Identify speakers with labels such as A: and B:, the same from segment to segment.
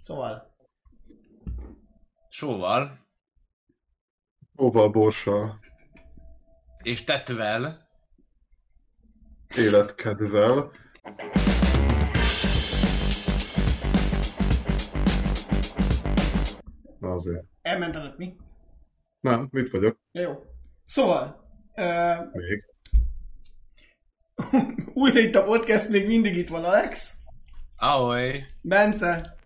A: Szóval,
B: Sóval
C: Óval borsa
B: és tetvel
C: életkedvel. Na azért.
A: elment előtt mi?
C: Nem, mit vagyok?
A: Ja, jó. Szóval, uh,
C: Még.
A: újra itt a podcast, még mindig itt van Alex,
B: Ahoy!
A: Bence,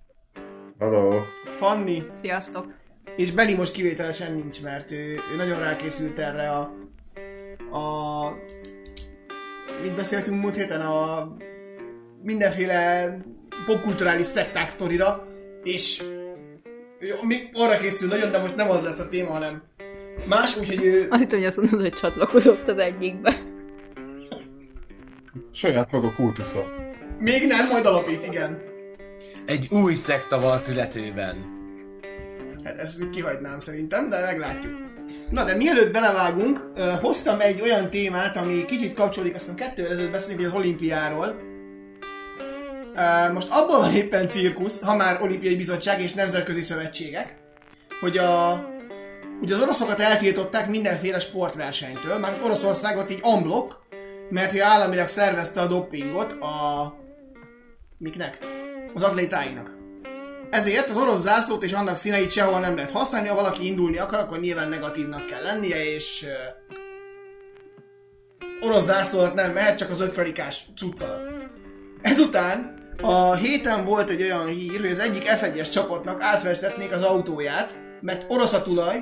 C: Hello.
A: Fanni,
D: Sziasztok!
A: és Benni most kivételesen nincs, mert ő, ő nagyon rákészült erre a, a mit beszéltünk múlt héten, a mindenféle popkulturális szekták sztorira, és ő még arra készül nagyon, de most nem az lesz a téma, hanem más, úgyhogy ő
D: Azt hittem, hogy azt mondod, hogy csatlakozott az egyikbe.
C: Saját maga kultusza.
A: még nem, majd alapít, igen.
B: Egy új szekta van születőben.
A: Hát ezt kihagynám szerintem, de meglátjuk. Na de mielőtt belevágunk, hoztam egy olyan témát, ami kicsit kapcsolódik, aztán kettővel ezelőtt beszélünk hogy az olimpiáról. Most abból van éppen cirkusz, ha már olimpiai bizottság és nemzetközi szövetségek, hogy a Ugye az oroszokat eltiltották mindenféle sportversenytől, már Oroszországot így amblok, mert ő államilag szervezte a dopingot a... Miknek? Az atlétáinak. Ezért az orosz zászlót és annak színeit sehol nem lehet használni, ha valaki indulni akar, akkor nyilván negatívnak kell lennie, és uh, orosz zászlót nem mehet, csak az ötkarikás cucc alatt. Ezután a héten volt egy olyan hír, hogy az egyik F1-es csapatnak átfestetnék az autóját, mert orosz a tulaj,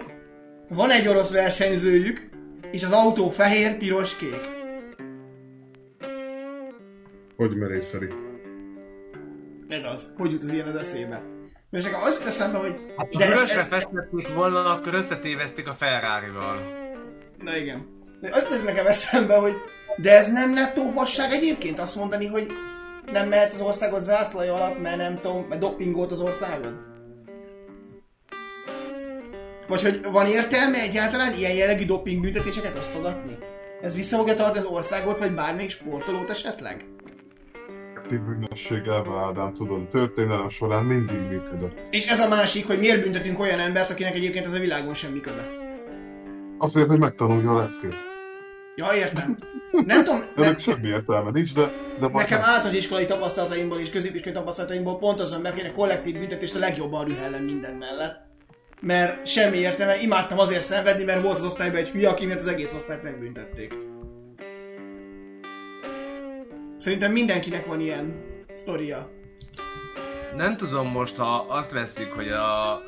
A: van egy orosz versenyzőjük, és az autó fehér, piros, kék.
C: Hogy merészeri.
A: Ez az. Hogy jut az ilyen az eszébe? És akkor az jut eszembe, hogy...
B: Hát,
A: De
B: ha
A: ez, ez,
B: összefestették volna, akkor összetévezték a Ferrari-val.
A: Na igen. De azt tesz nekem eszembe, hogy de ez nem nettó fasság egyébként azt mondani, hogy nem mehet az országot zászlaja alatt, mert nem tudom, mert dopingolt az országon? Vagy hogy van értelme egyáltalán ilyen jellegű doping büntetéseket osztogatni? Ez vissza fogja tartani az országot, vagy bármelyik sportolót esetleg?
C: Aktív bűnösséggel, Ádám, tudod, történelem során mindig működött.
A: És ez a másik, hogy miért büntetünk olyan embert, akinek egyébként ez a világon semmi köze.
C: Azért, hogy megtanulja a leckét.
A: Ja, értem. Nem tudom, nem,
C: Ennek semmi értelme nincs, de, de
A: Nekem
C: nem.
A: általános iskolai tapasztalataimból és középiskolai tapasztalataimból pont azon meg kéne kollektív büntetést a legjobban rühellem minden mellett. Mert semmi értelme, imádtam azért szenvedni, mert volt az osztályban egy hülye, aki miatt az egész osztályt megbüntették. Szerintem mindenkinek van ilyen sztoria.
B: Nem tudom most, ha azt vesszük, hogy a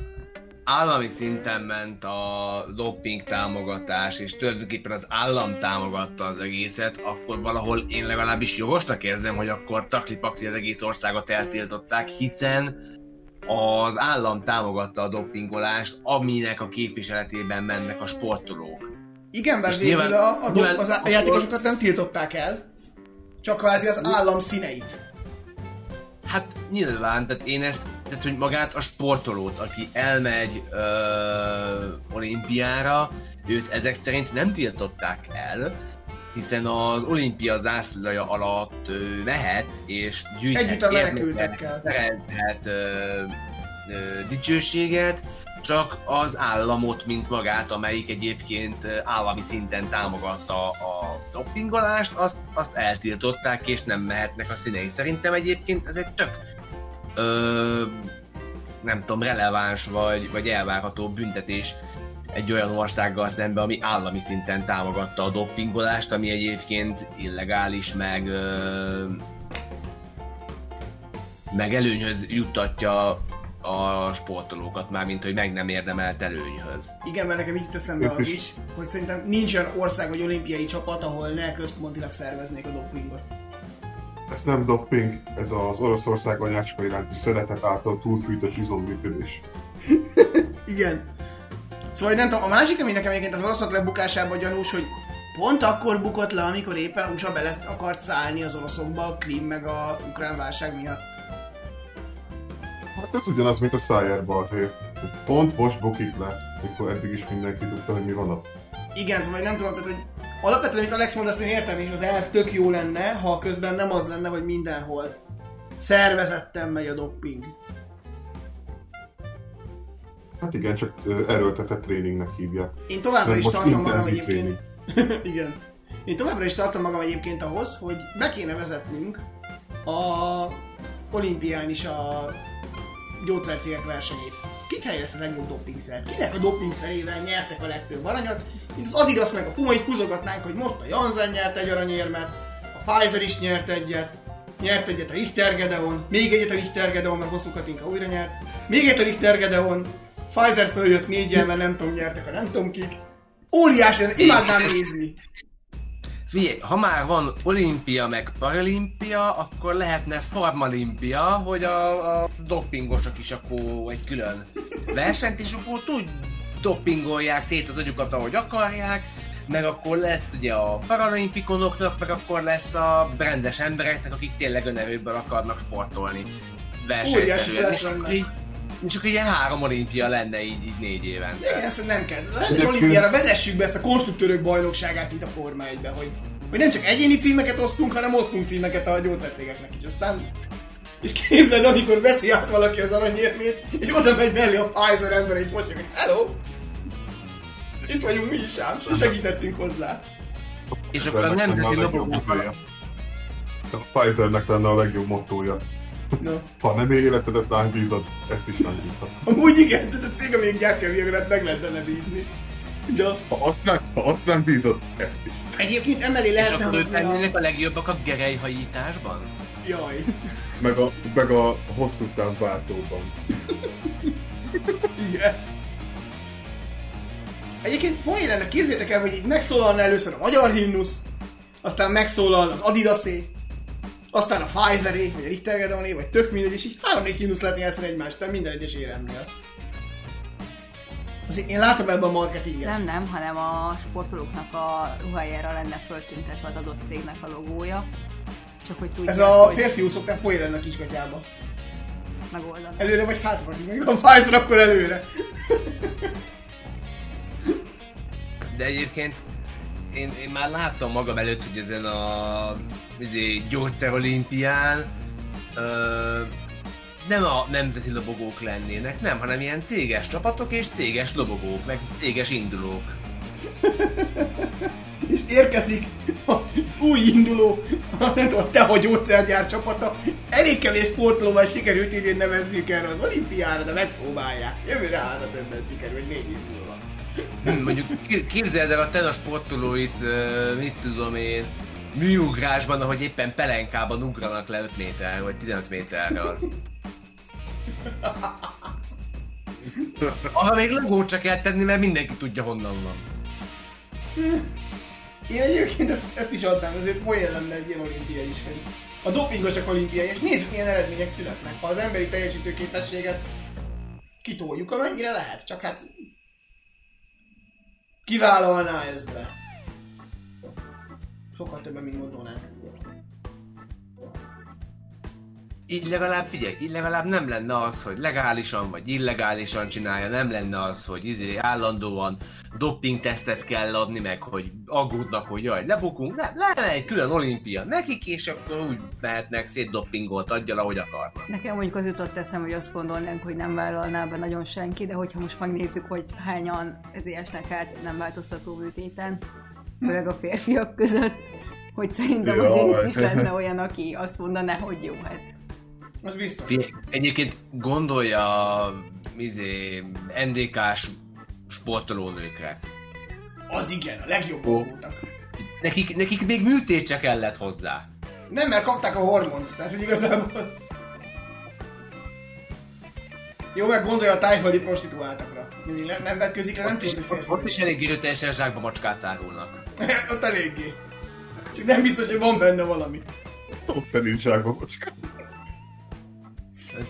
B: állami szinten ment a doping támogatás, és tulajdonképpen az állam támogatta az egészet, akkor valahol én legalábbis jogosnak érzem, hogy akkor takli az egész országot eltiltották, hiszen az állam támogatta a dopingolást, aminek a képviseletében mennek a sportolók.
A: Igen,
B: És
A: végül
B: nyilván-
A: a, a,
B: nyilván
A: az, a játékosokat nem tiltották el, csak kvázi az állam színeit.
B: Hát nyilván, tehát én ezt, tehát hogy magát a sportolót, aki elmegy ö, olimpiára, őt ezek szerint nem tiltották el, hiszen az olimpia zászlaja alatt ö, mehet és gyűjthet
A: Együtt a menekültekkel.
B: szerezhet ö, ö, dicsőséget, csak az államot, mint magát, amelyik egyébként állami szinten támogatta a dopingolást, azt, azt eltiltották, és nem mehetnek a színei. Szerintem egyébként ez egy tök ö, nem tudom, releváns vagy, vagy elvárható büntetés egy olyan országgal szemben, ami állami szinten támogatta a dopingolást, ami egyébként illegális, meg ö, meg előnyhöz juttatja a sportolókat, már mint hogy meg nem érdemelt előnyhöz.
A: Igen, mert nekem így jut eszembe az is, hogy szerintem nincs olyan ország vagy olimpiai csapat, ahol ne központilag szerveznék a dopingot.
C: Ez nem doping, ez az Oroszország anyácska iránti szeretet által túlfűtött izomműködés.
A: Igen. Szóval nem tudom, a másik, ami nekem egyébként az oroszok lebukásában gyanús, hogy pont akkor bukott le, amikor éppen USA bele akart szállni az oroszokba a Krim meg a ukrán válság miatt.
C: Hát ez ugyanaz, mint a Szájer balhé. Pont most bukik le, mikor eddig is mindenki tudta, hogy mi van ott.
A: Igen, szóval nem tudom, tehát, hogy alapvetően, amit Alex mond, azt én értem, és az elv tök jó lenne, ha közben nem az lenne, hogy mindenhol szervezetten megy a doping.
C: Hát igen, csak erőltetett tréningnek hívják.
A: Én továbbra
C: Mert
A: is tartom magam egyébként. Igen. Én továbbra is tartom magam egyébként ahhoz, hogy be kéne vezetnünk a olimpián is a gyógyszercégek versenyét. Kit helyez a legjobb dopingszert? Kinek a dopingszerével nyertek a legtöbb aranyat? Mint az Adidas meg a Puma így húzogatnánk, hogy most a Janssen nyert egy aranyérmet, a Pfizer is nyert egyet, nyert egyet a Richter Gedeon, még egyet a Richter Gedeon, mert hosszú Katinka újra nyert, még egyet a Richter Gedeon, Pfizer följött négyen, mert nem tudom, nyertek a nem tudom kik. Óriási, imádnám nézni.
B: Figyelj, ha már van olimpia meg paralimpia, akkor lehetne farmalimpia, hogy a, a dopingosok is akkor egy külön versenyt, és akkor tud dopingolják szét az agyukat, ahogy akarják, meg akkor lesz ugye a paralimpikonoknak, meg akkor lesz a rendes embereknek, akik tényleg önerőből akarnak sportolni. Versenyszerűen. És akkor így, és akkor ilyen három olimpia lenne így, így négy évente.
A: Igen, ezt nem kell. A rendes olimpiára vezessük be ezt a konstruktőrök bajnokságát, mint a Forma 1 hogy, hogy nem csak egyéni címeket osztunk, hanem osztunk címeket a gyógyszercégeknek is. Aztán és képzeld, amikor veszi át valaki az aranyérmét, és oda megy mellé a Pfizer ember, és most hogy hello! Itt vagyunk mi is ám, és segítettünk hozzá.
B: És akkor a nemzeti
C: motója. A Pfizernek lenne a legjobb mottója.
A: No.
C: Ha nem életedet ránk bízod, ezt is ránk bízhat.
A: Amúgy igen, tehát a cég, amíg gyártja a viagrát, meg lehet benne bízni. De
C: Ha azt ránk, ha azt ránk bízod, ezt is.
A: egyébként emellé
B: És
A: lehetne
B: akkor ők
A: hozni a...
B: lennének a legjobbak a gerelyhajításban?
A: Jaj.
C: Meg a, meg a hosszú távú váltóban.
A: Igen. Egyébként poén lenne, képzétek el, hogy így megszólalna először a magyar himnusz, aztán megszólal az Adidasé, aztán a Pfizeré, vagy a Richter Gedeoné, vagy tök mindegy, és így három-négy himnusz lehet játszani egymást, minden egyes éremnél. Azért én látom ebben a marketinget.
D: Nem, nem, hanem a sportolóknak a ruhájára lenne föltüntetve az adott cégnek a logója. Csak hogy tudják,
A: Ez a
D: hogy
A: férfiú szokták poén lenne a kiskatyába.
D: megoldani.
A: Előre vagy hátra, vagy a Pfizer, akkor előre.
B: De egyébként én, én már láttam magam előtt, hogy ezen a izé, gyógyszerolimpián ö, nem a nemzeti lobogók lennének, nem, hanem ilyen céges csapatok és céges lobogók, meg céges indulók.
A: és érkezik az új induló, a, tudom, a gyógyszergyár csapata. Elég kevés sportolóval sikerült idén nevezniük erre az olimpiára, de megpróbálják. Jövőre hát a többen sikerül, hogy négy múlva.
B: Hm, mondjuk képzeld el a te a sportolóit, mit tudom én, műugrásban, ahogy éppen pelenkában ugranak le 5 méter, vagy 15 méterről. Arra még logót csak kell tenni, mert mindenki tudja honnan van.
A: Én egyébként ezt, ezt is adnám, ezért poén lenne egy ilyen olimpia is, hogy a dopingosak olimpiai, és nézzük milyen eredmények születnek. Ha az emberi teljesítőképességet kitoljuk, amennyire lehet, csak hát kivállalná ez be. Sokkal többen, mint gondolnánk.
B: Így legalább figyelj, így legalább nem lenne az, hogy legálisan vagy illegálisan csinálja, nem lenne az, hogy izé állandóan doping tesztet kell adni, meg hogy aggódnak, hogy jaj, lebukunk, nem, lenne egy külön olimpia nekik, és akkor úgy mehetnek szét dopingolt adjal, ahogy akarnak.
D: Nekem mondjuk az jutott eszem, hogy azt gondolnánk, hogy nem vállalná be nagyon senki, de hogyha most megnézzük, hogy hányan ezért esnek át nem változtató műtéten, főleg a férfiak között, hogy szerintem azért itt is lenne olyan, aki azt mondaná, hogy jó, hát
A: Az biztos.
B: Egyébként gondolja a izé, NDK-s sportolónőkre.
A: Az igen, a legjobb
C: Ó.
A: voltak.
B: Nekik, nekik még műtét se kellett hozzá.
A: Nem, mert kapták a hormont, tehát hogy igazából... Jó, meg gondolja a tájföldi prostituáltakra. Mindig nem, vetközik le, nem tudod, hogy férfi.
B: ott is elég erőteljesen zsákba macskát árulnak.
A: Ott eléggé. Csak nem biztos, hogy van benne valami.
C: Szó szerint zsákba macska.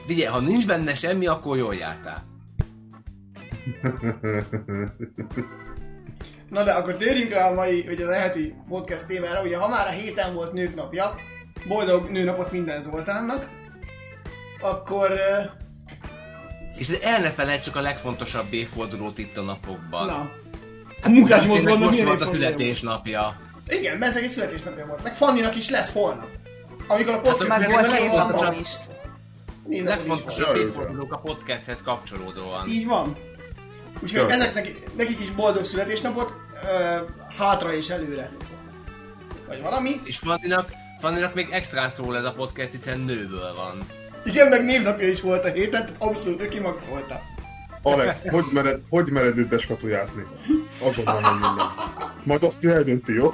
B: Figyelj, ha nincs benne semmi, akkor jól jártál.
A: Na de akkor térjünk rá a mai, hogy az eheti podcast témára. Ugye ha már a héten volt nők napja, boldog nőnapot minden Zoltánnak, akkor eh,
B: És el ne felejtsük a legfontosabb évfordulót itt a napokban.
A: na, a munkás mozgalomnak
B: most
A: milyen
B: volt a születésnapja.
A: Igen, Bencegi születésnapja volt. Meg Fanninak is lesz holnap. Amikor a podcast
B: Hát,
D: meg volt
B: csak-
D: is.
A: Van.
B: Legfontosabb évfordulók a podcasthez kapcsolódóan.
A: Így van. Úgyhogy ezeknek nekik is boldog születésnapot, ö, hátra és előre. Vagy valami.
B: És Fanninak, Fanninak még extrán szól ez a podcast, hiszen nőből van.
A: Igen, meg névnapja is volt a héten, tehát abszolút ő kimaxolta.
C: Alex, hogy mered, hogy mered őt beskatujázni? Azon van minden. Majd azt ő eldönti, jó?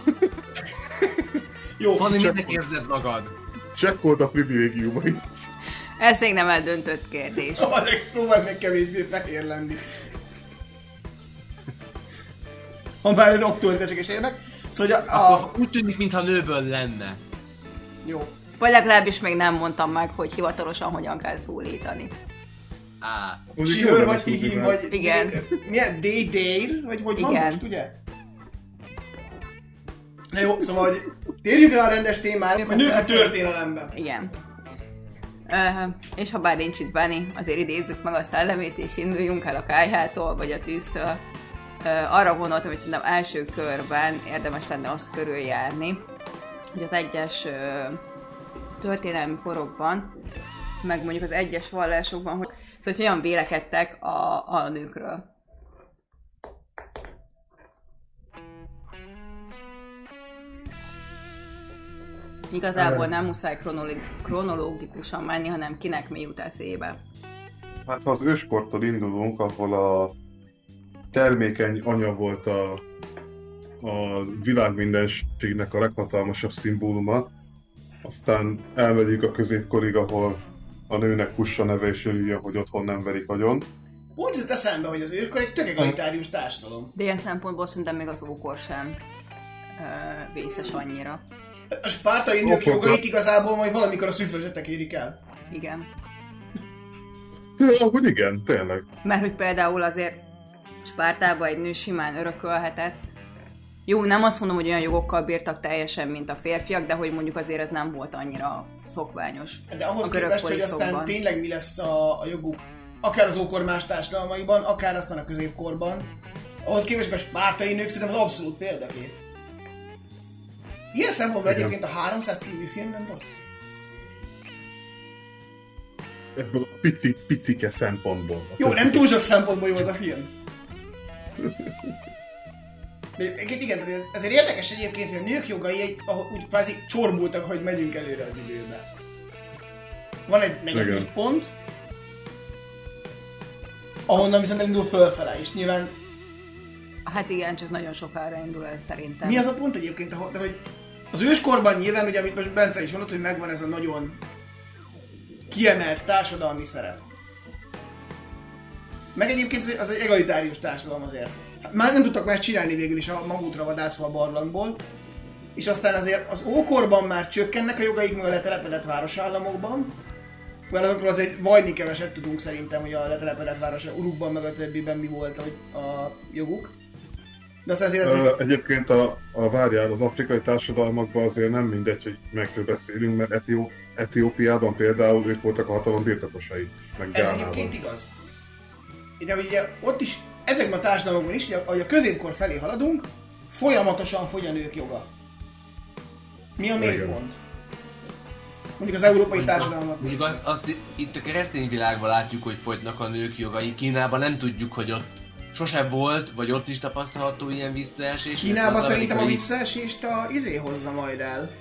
A: Jó,
B: Fanni,
C: csak-
B: minek érzed magad?
C: Csekkold a privilégiumait.
D: Ez még nem eldöntött kérdés.
A: Alex, próbálj meg kevésbé fehér lenni. Ha már ez aktualitások is érnek. Szóval hogy a, a...
B: Akkor úgy tűnik, mintha nőből lenne.
A: Jó.
D: Vagy legalábbis még nem mondtam meg, hogy hivatalosan hogyan kell szólítani.
B: Á,
A: Sihör vagy hihim vagy...
D: Igen.
A: Milyen? D-Dale? Vagy hogy van most, ugye? Na jó, szóval, hogy térjük rá a rendes témára, a nők a történelemben.
D: Igen. Uh, és ha bár nincs itt Benni, azért idézzük meg a szellemét, és induljunk el a kájhától, vagy a tűztől. Uh, arra gondoltam, hogy szerintem első körben érdemes lenne azt körüljárni, hogy az egyes uh, történelmi korokban, meg mondjuk az egyes vallásokban, hogy, szóval, hogy hogyan vélekedtek a, a nőkről. Igazából nem muszáj kronoli- kronológikusan menni, hanem kinek mi jut eszébe.
C: Hát ha az őskortól indulunk, ahol a termékeny anya volt a, a világ mindenségnek a leghatalmasabb szimbóluma, aztán elmegyünk a középkorig, ahol a nőnek kussa neve és írja, hogy otthon nem verik agyon.
A: Úgy jut eszembe, hogy az őrkor egy tök egalitárius társadalom.
D: De ilyen szempontból szerintem még az ókor sem ö, vészes annyira.
A: A spártai nők
C: Okokat.
A: jogait igazából majd valamikor a szüfrözsetek érik el.
D: Igen.
C: Ja, hogy igen, tényleg.
D: Mert hogy például azért Spártában egy nő simán örökölhetett. Jó, nem azt mondom, hogy olyan jogokkal bírtak teljesen, mint a férfiak, de hogy mondjuk azért ez nem volt annyira szokványos.
A: De ahhoz képest, hogy aztán tényleg mi lesz a, a joguk, akár az ókor más társadalmaiban, akár aztán a középkorban, ahhoz képest, hogy a spártai nők szerintem az abszolút példakép. Ilyen szempontból
C: Igen.
A: egyébként a 300 című film nem rossz.
C: Ebből a pici, picike szempontból. A
A: Jó, nem túl sok szempontból jó az a film. Igen, tehát ez, ezért érdekes egyébként, hogy a nők jogai egy, ahol úgy kvázi csorbultak, hogy megyünk előre az időbe. Van egy negatív pont, ahonnan viszont elindul fölfele, és nyilván
D: Hát igen, csak nagyon sokára indul el szerintem.
A: mi az a pont egyébként, ahol, de hogy az őskorban nyilván, ugye, amit most Bence is mondott, hogy megvan ez a nagyon kiemelt társadalmi szerep. Meg egyébként az egy- az egy egalitárius társadalom azért. Már nem tudtak más csinálni végül is a mamútra vadászva a barlangból, és aztán azért az ókorban már csökkennek a jogaik, meg a letelepedett városállamokban, mert azokról azért vajni keveset tudunk szerintem, hogy a letelepedett város Urukban meg a többiben mi volt a, a joguk. De aztán azért
C: Ö, Egyébként a, a várjál, az afrikai társadalmakban azért nem mindegy, hogy melyikről beszélünk, mert Etió, Etiópiában például ők voltak a hatalom birtokosai, meg
A: Ez
C: Gánában.
A: egyébként igaz. De ugye ott is, ezekben a társadalmakban is, ahogy a középkor felé haladunk, folyamatosan fogy a nők joga. Mi a
C: Igen.
A: mélypont? Mondjuk az európai
B: Mondjuk azt,
A: társadalmak.
B: mondjuk azt, azt itt a keresztény világban látjuk, hogy fogynak a nők jogai. Kínában nem tudjuk, hogy ott sose volt, vagy ott is tapasztalható ilyen visszaesés.
A: Kínában szerintem a
B: amerikai-
A: visszaesést a izé hozza majd el.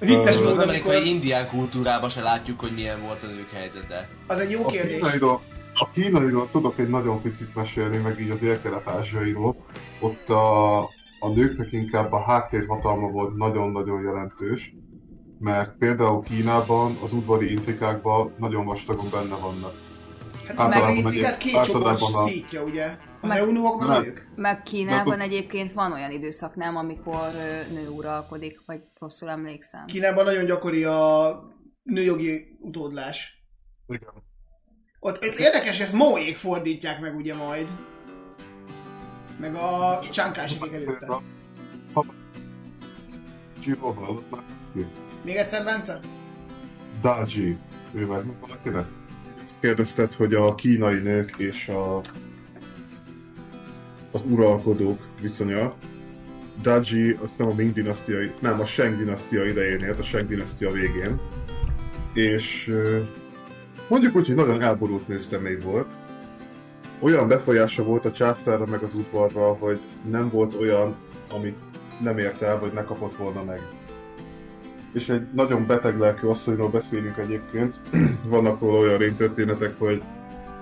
A: Vicces módon,
B: amerikai
A: amikor...
B: indián kultúrában se látjuk, hogy milyen volt a nők helyzete.
A: Az egy jó
C: A
A: kérdés.
C: kínairól, a kínairól tudok egy nagyon picit mesélni, meg így a dél-kelet-ázsiairól. Ott a, a nőknek inkább a háttérhatalma volt nagyon-nagyon jelentős, mert például Kínában az udvari intrikákban nagyon vastagon benne vannak.
A: Hát
C: általában
A: meg intrikát két csoport
C: a-
A: szítja, ugye? Az
D: Meg-
A: eunuok meg nők.
D: Meg Kínában
C: De
D: egyébként van olyan időszak, nem, amikor nő uralkodik, vagy rosszul emlékszem.
A: Kínában nagyon gyakori a nőjogi utódlás.
C: Igen.
A: Ott itt érdekes, ez Maoék fordítják meg ugye majd. Meg a csánkásik előtte.
C: Csivo hallott már?
A: Még egyszer, Bence?
C: Daji, ő meg valakinek? Azt kérdezted, hogy a kínai nők és a, az uralkodók viszonya. Daji azt nem a Ming dinasztia, nem a Shang dinasztia idején élt, a Shang dinasztia végén. És mondjuk úgy, hogy nagyon elborult nőszemély volt. olyan befolyása volt a császárra meg az udvarra, hogy nem volt olyan, amit nem ért el, vagy ne kapott volna meg. És egy nagyon beteg lelkű asszonyról beszélünk egyébként. Vannak róla olyan rémtörténetek, hogy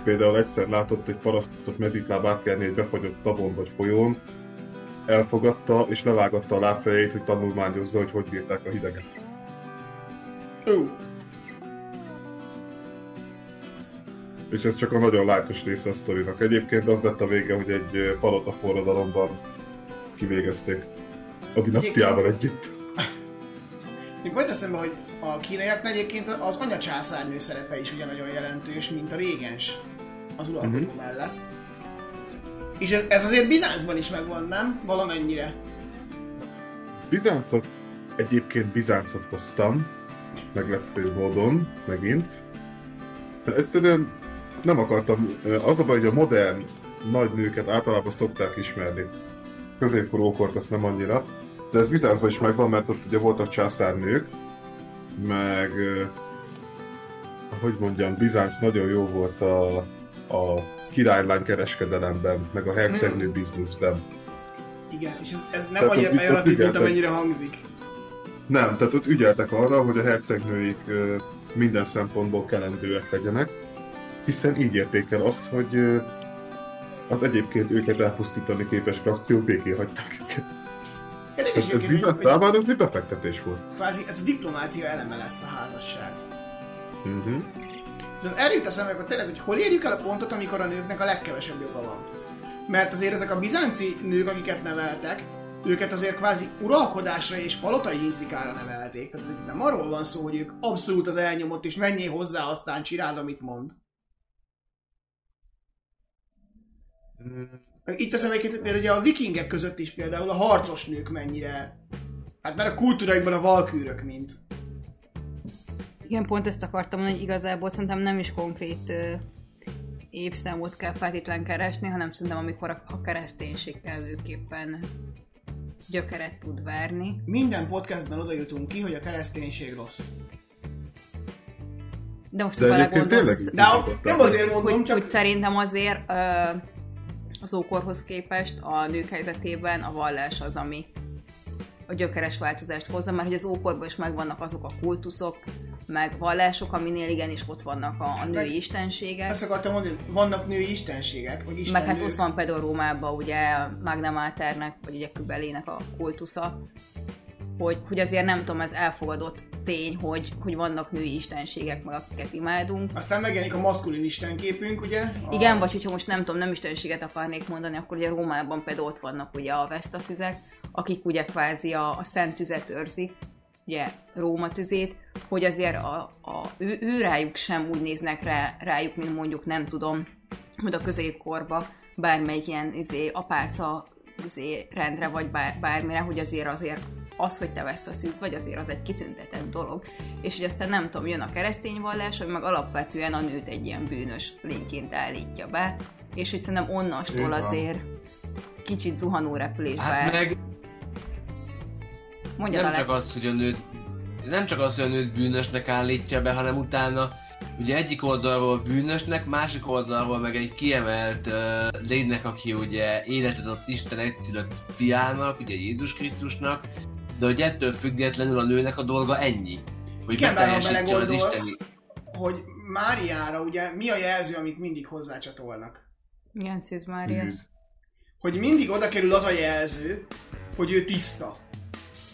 C: például egyszer látott egy parasztot mezitláb átkelni egy befagyott tavon vagy folyón, elfogadta és levágatta a lábfejét, hogy tanulmányozza, hogy hogy bírták a hideget.
A: Ó,
C: És ez csak a nagyon lájtos része a sztorinak. Egyébként az lett a vége, hogy egy palota forradalomban kivégezték. A dinasztiával együtt.
A: Még volt eszembe, hogy a kínaiaknál egyébként az anya császárnő szerepe is ugyanolyan jelentős, mint a régens az uralkodó
C: Mhm.
A: mellett. És ez, ez azért Bizáncban is megvan, nem? Valamennyire.
C: Bizáncot, egyébként Bizáncot hoztam, meglepő módon, megint. Egyszerűen nem akartam, az a baj, hogy a modern nagy nőket általában szokták ismerni. Középkorú ókort azt nem annyira, de ez Bizáncban is megvan, mert ott ugye voltak császárnők, meg hogy mondjam, Bizánc nagyon jó volt a, a királylány kereskedelemben, meg a hercegnő bizniszben.
A: Igen, és ez, ez nem annyira pejoratív, mint amennyire hangzik.
C: Nem, tehát ott ügyeltek arra, hogy a hercegnőik minden szempontból kelendőek legyenek, hiszen így érték el azt, hogy az egyébként őket elpusztítani képes frakció békén hagyták őket.
A: Érdekes,
C: Ez, ez számára az egy befektetés volt.
A: kvázi ez a diplomácia eleme lesz a házasság.
C: Uh-huh.
A: Viszont erről jut eszembe, hogy tényleg, hogy hol érjük el a pontot, amikor a nőknek a legkevesebb joga van. Mert azért ezek a bizánci nők, akiket neveltek, őket azért kvázi uralkodásra és palotai intrikára nevelték. Tehát ez itt nem arról van szó, hogy ők abszolút az elnyomott, és menjél hozzá, aztán csináld, amit mond. Meg Itt eszembe egyébként, ugye a vikingek között is például a harcos nők mennyire... Hát mert a kultúráikban a valkűrök, mint.
D: Igen, pont ezt akartam mondani, hogy igazából szerintem nem is konkrét ö, évszámot kell feltétlen keresni, hanem szerintem amikor a, a kereszténység kellőképpen gyökeret tud verni.
A: Minden podcastben oda jutunk ki, hogy a kereszténység rossz.
D: De most,
C: De tényleg-
A: De nem azért mondom,
D: hogy,
A: csak...
D: hogy szerintem azért ö, az ókorhoz képest a nők helyzetében a vallás az, ami a gyökeres változást hozza, mert hogy az ókorban is megvannak azok a kultuszok, meg vallások, aminél igenis ott vannak a, a női
A: Meg-
D: istenségek.
A: Ezt akartam mondani, vannak női istenségek, vagy
D: Meg
A: istennők.
D: hát ott van például Rómában ugye Magna Maternek, vagy ugye Kübelének a kultusza, hogy, hogy azért nem tudom, ez elfogadott tény, hogy, hogy vannak női istenségek, meg akiket imádunk.
A: Aztán megjelenik a maszkulin istenképünk, ugye? A...
D: Igen, vagy hogyha most nem tudom, nem istenséget akarnék mondani, akkor ugye Rómában például ott vannak ugye a Vesztaszüzek, akik ugye kvázi a, a szent tüzet őrzik, ugye Róma tüzét, hogy azért a, a, ő, ő rájuk sem úgy néznek rá, rájuk, mint mondjuk nem tudom, hogy a középkorba bármelyik ilyen izé, apáca izé, rendre, vagy bár, bármire, hogy azért azért az, hogy te veszt a szűz, vagy azért az egy kitüntetett dolog. És hogy aztán nem tudom, jön a keresztény vallás, hogy meg alapvetően a nőt egy ilyen bűnös lényként állítja be, és hogy szerintem onnastól azért kicsit zuhanó repülésbe.
B: Hát meg
D: Mondjad,
B: nem csak az, hogy a nőt nem csak az, hogy a nőt bűnösnek állítja be, hanem utána ugye egyik oldalról bűnösnek, másik oldalról meg egy kiemelt uh, lénynek, aki ugye életet adott Isten egyszülött fiának, ugye Jézus Krisztusnak, de hogy ettől függetlenül a nőnek a dolga ennyi. Hogy
A: Igen,
B: beteljesítse az isteni...
A: hogy Máriára ugye mi a jelző, amit mindig hozzácsatolnak?
D: Igen, Szűz Mária.
A: Hogy mindig oda kerül az a jelző, hogy ő tiszta.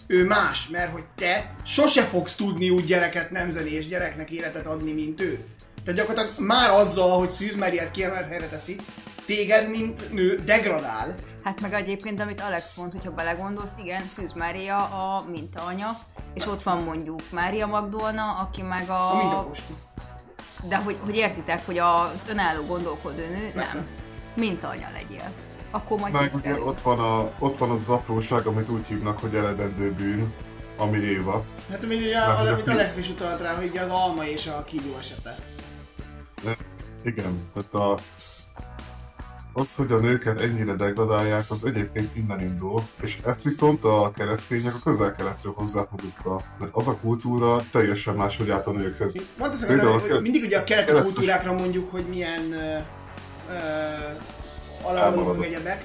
A: Ő más, mert hogy te sose fogsz tudni úgy gyereket nemzeni és gyereknek életet adni, mint ő. Tehát gyakorlatilag már azzal, hogy Szűz Máriát kiemelt helyre teszi, téged, mint nő, degradál.
D: Hát meg egyébként, amit Alex mond, hogyha belegondolsz, igen, Szűz Mária a mintaanya, és ott van mondjuk Mária Magdolna, aki meg a...
A: A.
D: De hogy, hogy értitek, hogy az önálló gondolkodó nő,
A: Persze.
D: nem. Mintaanya legyél. Akkor majd
C: Meg ugye ott van, a, ott van az az apróság, amit úgy hívnak, hogy eredendő bűn, ami Éva.
A: Hát még ugye,
C: Már
A: amit Alex is utalt rá, hogy az alma és a kígyó esete.
C: Igen, tehát a, az, hogy a nőket ennyire degradálják, az egyébként innen indul, és ezt viszont a keresztények a közel-keletről hozzák magukkal, mert az a kultúra teljesen máshogy állt a nőkhöz.
A: Mondd ezt
C: Például
A: akartam,
C: a
A: hogy mindig ugye a keleti
C: kelet-
A: kultúrákra mondjuk, hogy milyen uh,
C: Elmaradott.
A: egyebek.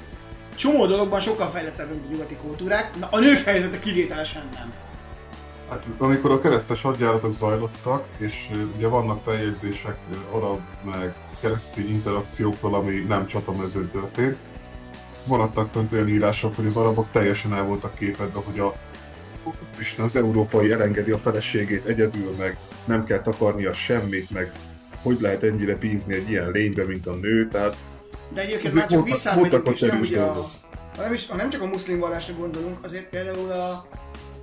A: Csomó dologban sokkal fejlettebb, mint a nyugati kultúrák, na a nők helyzete kivételesen nem.
C: Hát amikor a keresztes hadjáratok zajlottak, és ugye vannak feljegyzések arab meg keresztény interakciókról, ami nem csatamezőn történt, maradtak fönt olyan írások, hogy az arabok teljesen el voltak képedve, hogy a Isten az európai elengedi a feleségét egyedül, meg nem kell takarnia semmit, meg hogy lehet ennyire bízni egy ilyen lénybe, mint a nő, tehát
A: De egyébként már csak
C: voltak
A: és nem ugye a, ha nem, is, ha nem csak a muszlim vallásra gondolunk, azért például a,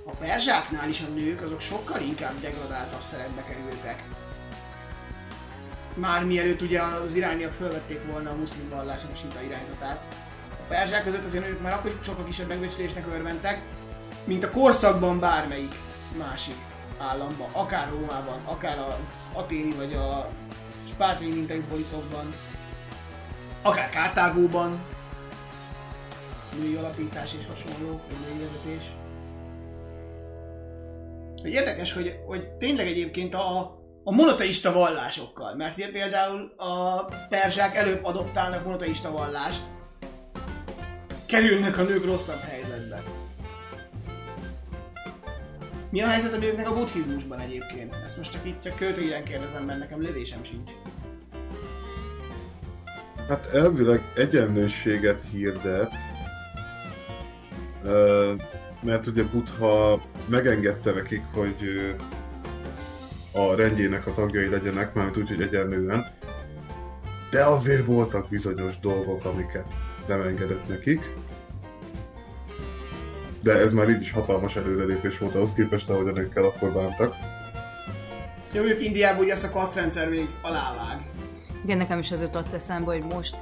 A: a perzsáknál is a nők azok sokkal inkább degradáltabb szerepbe kerültek. Már mielőtt ugye az irániak felvették volna a muszlim vallásnak a sinta irányzatát. A perzsák között azért nők már akkor sokkal kisebb megbecsülésnek örventek, mint a korszakban bármelyik másik államban, akár Rómában, akár az aténi vagy a spártai mintai poliszokban akár Kártágóban, női alapítás és hasonló, vagy női vezetés. Érdekes, hogy, hogy tényleg egyébként a, a monoteista vallásokkal, mert ugye például a perzsák előbb adoptálnak monoteista vallást, kerülnek a nők rosszabb helyzetbe. Mi a helyzet a nőknek a buddhizmusban egyébként? Ezt most csak itt csak költőiden kérdezem, mert nekem lövésem sincs.
C: Hát elvileg egyenlőséget hirdet, ö, mert ugye Buddha megengedte nekik, hogy a rendjének a tagjai legyenek, mármint úgy, hogy egyenlően, de azért voltak bizonyos dolgok, amiket nem engedett nekik. De ez már így is hatalmas előrelépés volt ahhoz képest, ahogy a nőkkel akkor bántak.
A: Jó, mondjuk Indiában ugye ezt a kasztrendszer még alávág.
D: Igen, nekem is az jutott eszembe, hogy most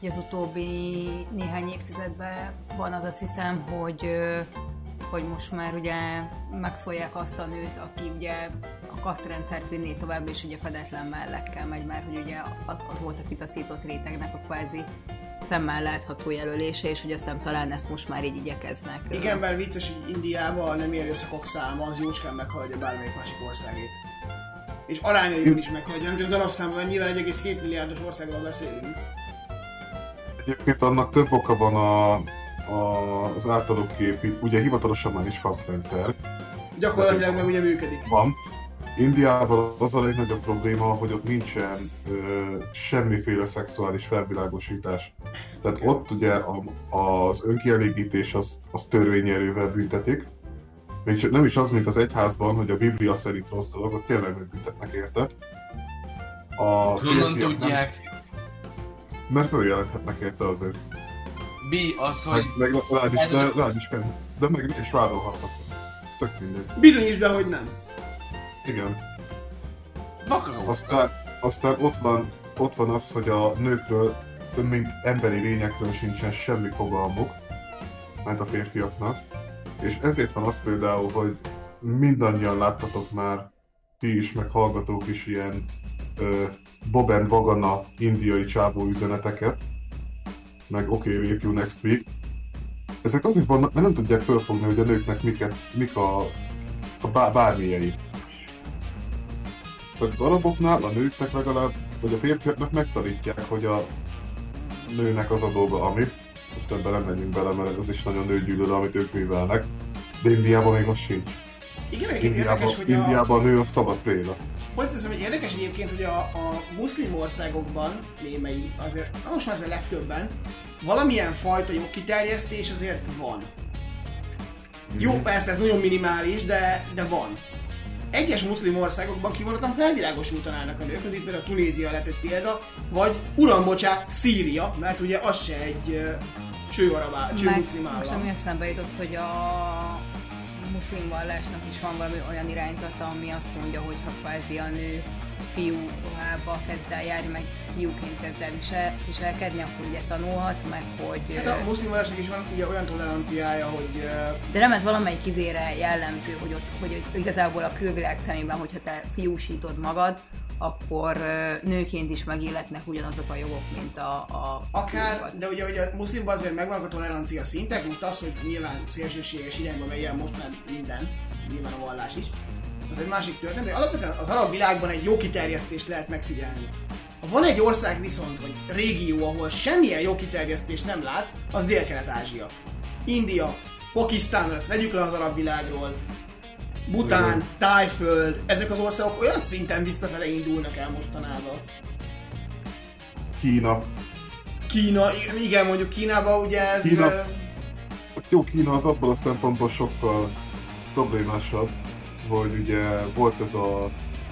D: hogy az utóbbi néhány évtizedben van az azt hiszem, hogy, hogy most már ugye megszólják azt a nőt, aki ugye a kasztrendszert vinné tovább, és ugye fedetlen mellekkel megy, mert hogy ugye az, az volt a kitaszított rétegnek a kvázi szemmel látható jelölése, és hogy azt hiszem talán ezt most már így igyekeznek.
A: Igen, bár vicces, hogy Indiában nem erőszakok száma az jócskán meghaladja bármelyik másik országét. És arányaiban is meghaladja, nem csak darabszámban, nyilván 1,2 milliárdos országról beszélünk.
C: Egyébként annak több oka van a, a, az általuk képít, ugye hivatalosan már is kaszrendszer,
A: Gyakorlatilag meg ugye működik.
C: van. Indiában az a legnagyobb probléma, hogy ott nincsen ö, semmiféle szexuális felvilágosítás. Tehát ott ugye a, az önkielégítés az, az törvényerővel büntetik. Még csak nem is az, mint az egyházban, hogy a Biblia szerint rossz dolog, ott tényleg megbüntetnek érte. A
B: Honnan tudják?
C: Mert följelenthetnek érte azért.
B: Mi az, hogy
C: meg rád is,
B: csak-
C: rád is kell. De meg is vádolhatnak. Ez tök mindegy.
A: Bizonyíts be, hogy nem.
C: Igen.
B: vakaró?
C: Aztán, aztán ott, van, ott van az, hogy a nőkről, mint emberi lényekről sincsen semmi fogalmuk, mert a férfiaknak. És ezért van az például, hogy mindannyian láttatok már, ti is, meg hallgatók is ilyen Boben Vagana indiai csábó üzeneteket, meg OK, rape you next week. Ezek azért vannak, mert nem tudják fölfogni, hogy a nőknek miket, mik a, a bá, bármilyei. Tehát az araboknál a nőknek legalább, vagy a férfiaknak megtanítják, hogy a nőnek az a dolga, ami. Most ebben nem menjünk bele, mert ez is nagyon nőgyűlölő, amit ők művelnek. De Indiában még az sincs.
A: Igen,
C: Indiában,
A: érdekes, hogy a,
C: Indiában a nő a szabad préda.
A: Hogy teszem, hogy érdekes egyébként, hogy a, a muszlim országokban, némely, azért, most már ez a legtöbben, valamilyen fajta jogkiterjesztés azért van. Jó, persze ez nagyon minimális, de, de van. Egyes muszlim országokban kimondottan felvilágosultan állnak a nők, az itt például Tunézia lett egy példa, vagy uram, bocsát, Szíria, mert ugye az se egy uh, cső, arabá, cső
D: Meg
A: muszlim
D: most
A: állam.
D: ami eszembe jutott, hogy a muszlim vallásnak is van valami olyan irányzata, ami azt mondja, hogy ha kvázi a nő fiú ruhába kezd el járni, meg fiúként kezd el visel, viselkedni, akkor ugye tanulhat, meg hogy...
A: Hát a muszlim vallásnak is van ugye olyan toleranciája, hogy
D: De nem ez valamelyik izére jellemző, hogy, ott, hogy ott igazából a külvilág szemében, hogyha te fiúsítod magad, akkor nőként is megilletnek ugyanazok a jogok, mint a, a
A: Akár,
D: fiúkat.
A: de ugye, ugye a muszlimban azért megvannak a tolerancia szintek, most az, hogy nyilván szélsőséges irányba megy el most már minden, nyilván a vallás is, az egy másik történet, de alapvetően az arab világban egy jó kiterjesztést lehet megfigyelni. Van egy ország viszont, vagy régió, ahol semmilyen jogkiterjesztést nem látsz, az Dél-Kelet-Ázsia. India, Pakisztán, ezt vegyük le az arab világról, Bután. Tájföld, ezek az országok olyan szinten visszafele indulnak el mostanában.
C: Kína.
A: Kína, igen, mondjuk Kínában ugye ez...
C: Kína.
A: ö,
C: Jó, Kína az abból a szempontból sokkal problémásabb, hogy ugye volt ez a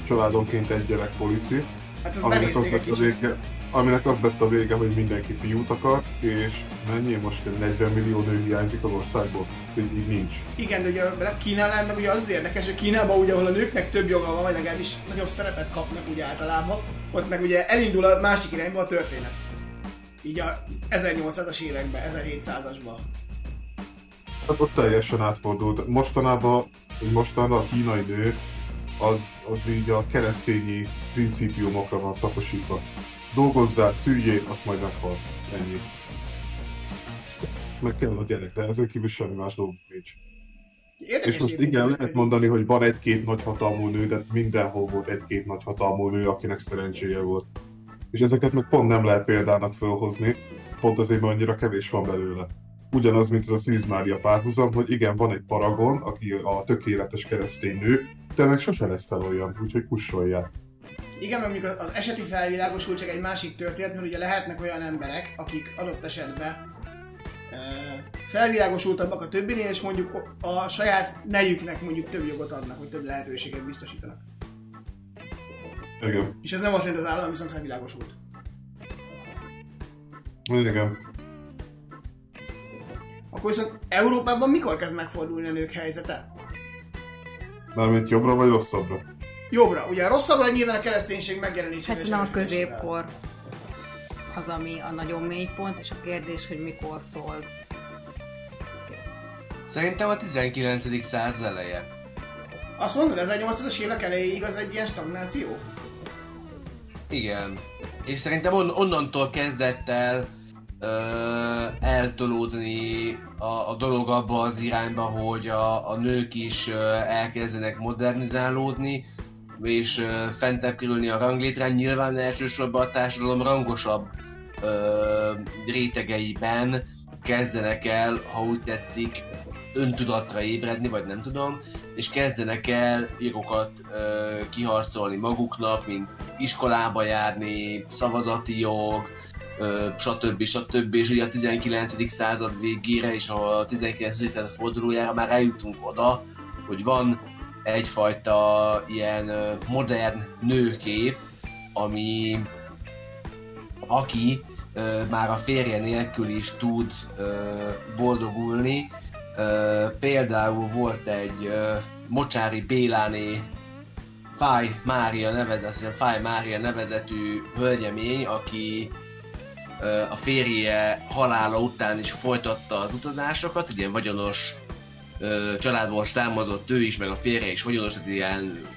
C: családonként egy gyerek policy,
A: Hát ezt
C: aminek az, lett a vége, aminek az lett a vége, hogy mindenki fiút akar, és mennyi most 40 millió nő hiányzik az országból, így, így nincs.
A: Igen, de ugye Kínánál meg ugye az érdekes, hogy Kínában ugye, ahol a nőknek több joga van, vagy legalábbis nagyobb szerepet kapnak ugye általában, ott meg ugye elindul a másik irányba a történet. Így a 1800-as években, 1700-asban.
C: Hát ott teljesen átfordult. Mostanában, mostanában a kínai nő az, az így a keresztényi principiumokra van szakosítva. Dolgozzál, szüljél, azt majd meghalsz. Ennyi. Ez meg kell a gyerek, de ezen kívül semmi más dolgunk nincs.
A: Érdekes
C: És most igen, lehet mondani, hogy van egy-két nagy hatalmú nő, de mindenhol volt egy-két nagy hatalmú nő, akinek szerencséje volt. És ezeket meg pont nem lehet példának felhozni, pont azért, mert annyira kevés van belőle. Ugyanaz, mint ez a Szűz Mária párhuzam, hogy igen, van egy paragon, aki a tökéletes keresztény nő, de meg sose lesz el olyan, úgyhogy kussoljál.
A: Igen, mert mondjuk az eseti felvilágosultság egy másik történet, mert ugye lehetnek olyan emberek, akik adott esetben felvilágosultabbak a többinél, és mondjuk a saját nejüknek mondjuk több jogot adnak, vagy több lehetőséget biztosítanak.
C: Igen.
A: És ez nem azt jelenti, hogy az állam viszont felvilágosult.
C: Igen.
A: Akkor viszont Európában mikor kezd megfordulni a nők helyzete?
C: Mármint jobbra vagy rosszabbra?
A: Jobbra. Ugye rosszabbra nyilván a kereszténység megjelenésével.
D: Hát nem a középkor az, ami a nagyon mély pont, és a kérdés, hogy mikortól.
B: Szerintem a 19. század eleje.
A: Azt mondod, 1800-as évek elejéig az egy ilyen stagnáció?
B: Igen. És szerintem on- onnantól kezdett el ö, eltolódni a, a dolog abba az irányba, hogy a, a nők is ö, elkezdenek modernizálódni, és fentebb kerülni a ranglétrán, nyilván elsősorban a társadalom rangosabb ö, rétegeiben kezdenek el, ha úgy tetszik, öntudatra ébredni, vagy nem tudom, és kezdenek el jogokat ö, kiharcolni maguknak, mint iskolába járni, szavazati jog, ö, stb. stb. És ugye a 19. század végére és a 19. század fordulójára már eljutunk oda, hogy van egyfajta ilyen modern nőkép, ami aki ö, már a férje nélkül is tud ö, boldogulni. Ö, például volt egy ö, Mocsári Béláné Fáj Mária hiszem Fáj Mária nevezetű hölgyemény, aki ö, a férje halála után is folytatta az utazásokat, ugye vagyonos ö, családból származott ő is, meg a férje is vagyonos, tehát ilyen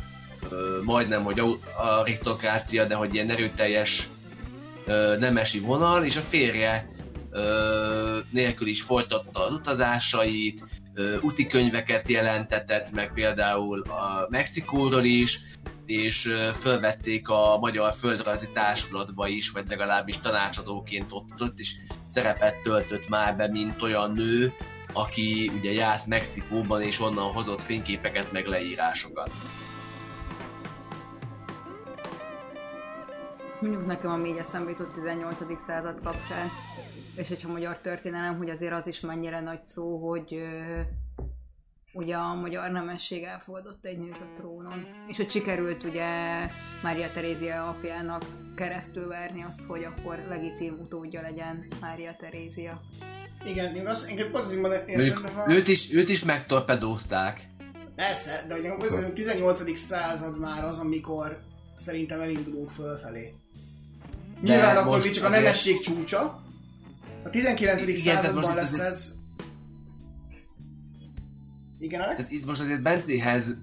B: ö, majdnem, hogy arisztokrácia, de hogy ilyen erőteljes ö, nemesi vonal, és a férje ö, nélkül is folytatta az utazásait, ö, úti könyveket jelentetett, meg például a Mexikóról is, és ö, fölvették a Magyar Földrajzi Társulatba is, vagy legalábbis tanácsadóként ott, ott is szerepet töltött már be, mint olyan nő, aki ugye járt Mexikóban, és onnan hozott fényképeket, meg leírásokat.
D: Mondjuk nekem a még eszembe jutott 18. század kapcsán, és hogyha magyar történelem, hogy azért az is mennyire nagy szó, hogy ö, ugye a magyar nemesség elfogadott egy nőt a trónon, és hogy sikerült ugye Mária Terézia apjának keresztül verni azt, hogy akkor legitim utódja legyen Mária Terézia.
A: Igen, még azt, engem azért
B: Ők,
A: szerintem a...
B: őt, is, őt is megtorpedózták.
A: Persze, de ugye a 18. század már az, amikor szerintem elindulunk fölfelé.
B: De
A: Nyilván akkor még csak a
B: azért-
A: nemesség csúcsa. A 19.
B: Igen,
A: században lesz
B: ez-
A: ez... Igen, Alex?
B: Tehát itt most azért Bentéhez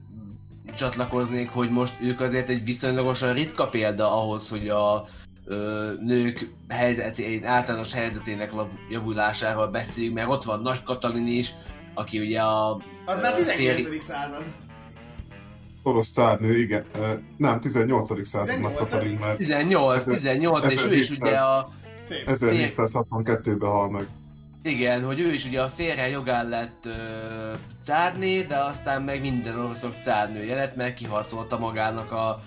B: csatlakoznék, hogy most ők azért egy viszonylagosan ritka példa ahhoz, hogy a nők helyzetén, általános helyzetének javulásáról beszéljünk, mert ott van Nagy Katalin is, aki ugye a
A: Az már
B: ö,
A: 19.
B: féri-
A: század.
C: orosz cárnő, igen, nem, 18. századnak
A: 18.
C: Katalin, mert
B: 18, 18, és ő is ugye a...
A: Szép.
C: 1762-ben hal meg.
B: Igen, hogy ő is ugye a férje jogán lett ö, cárné, de aztán meg minden oroszok cárnője lett, mert kiharcolta magának a,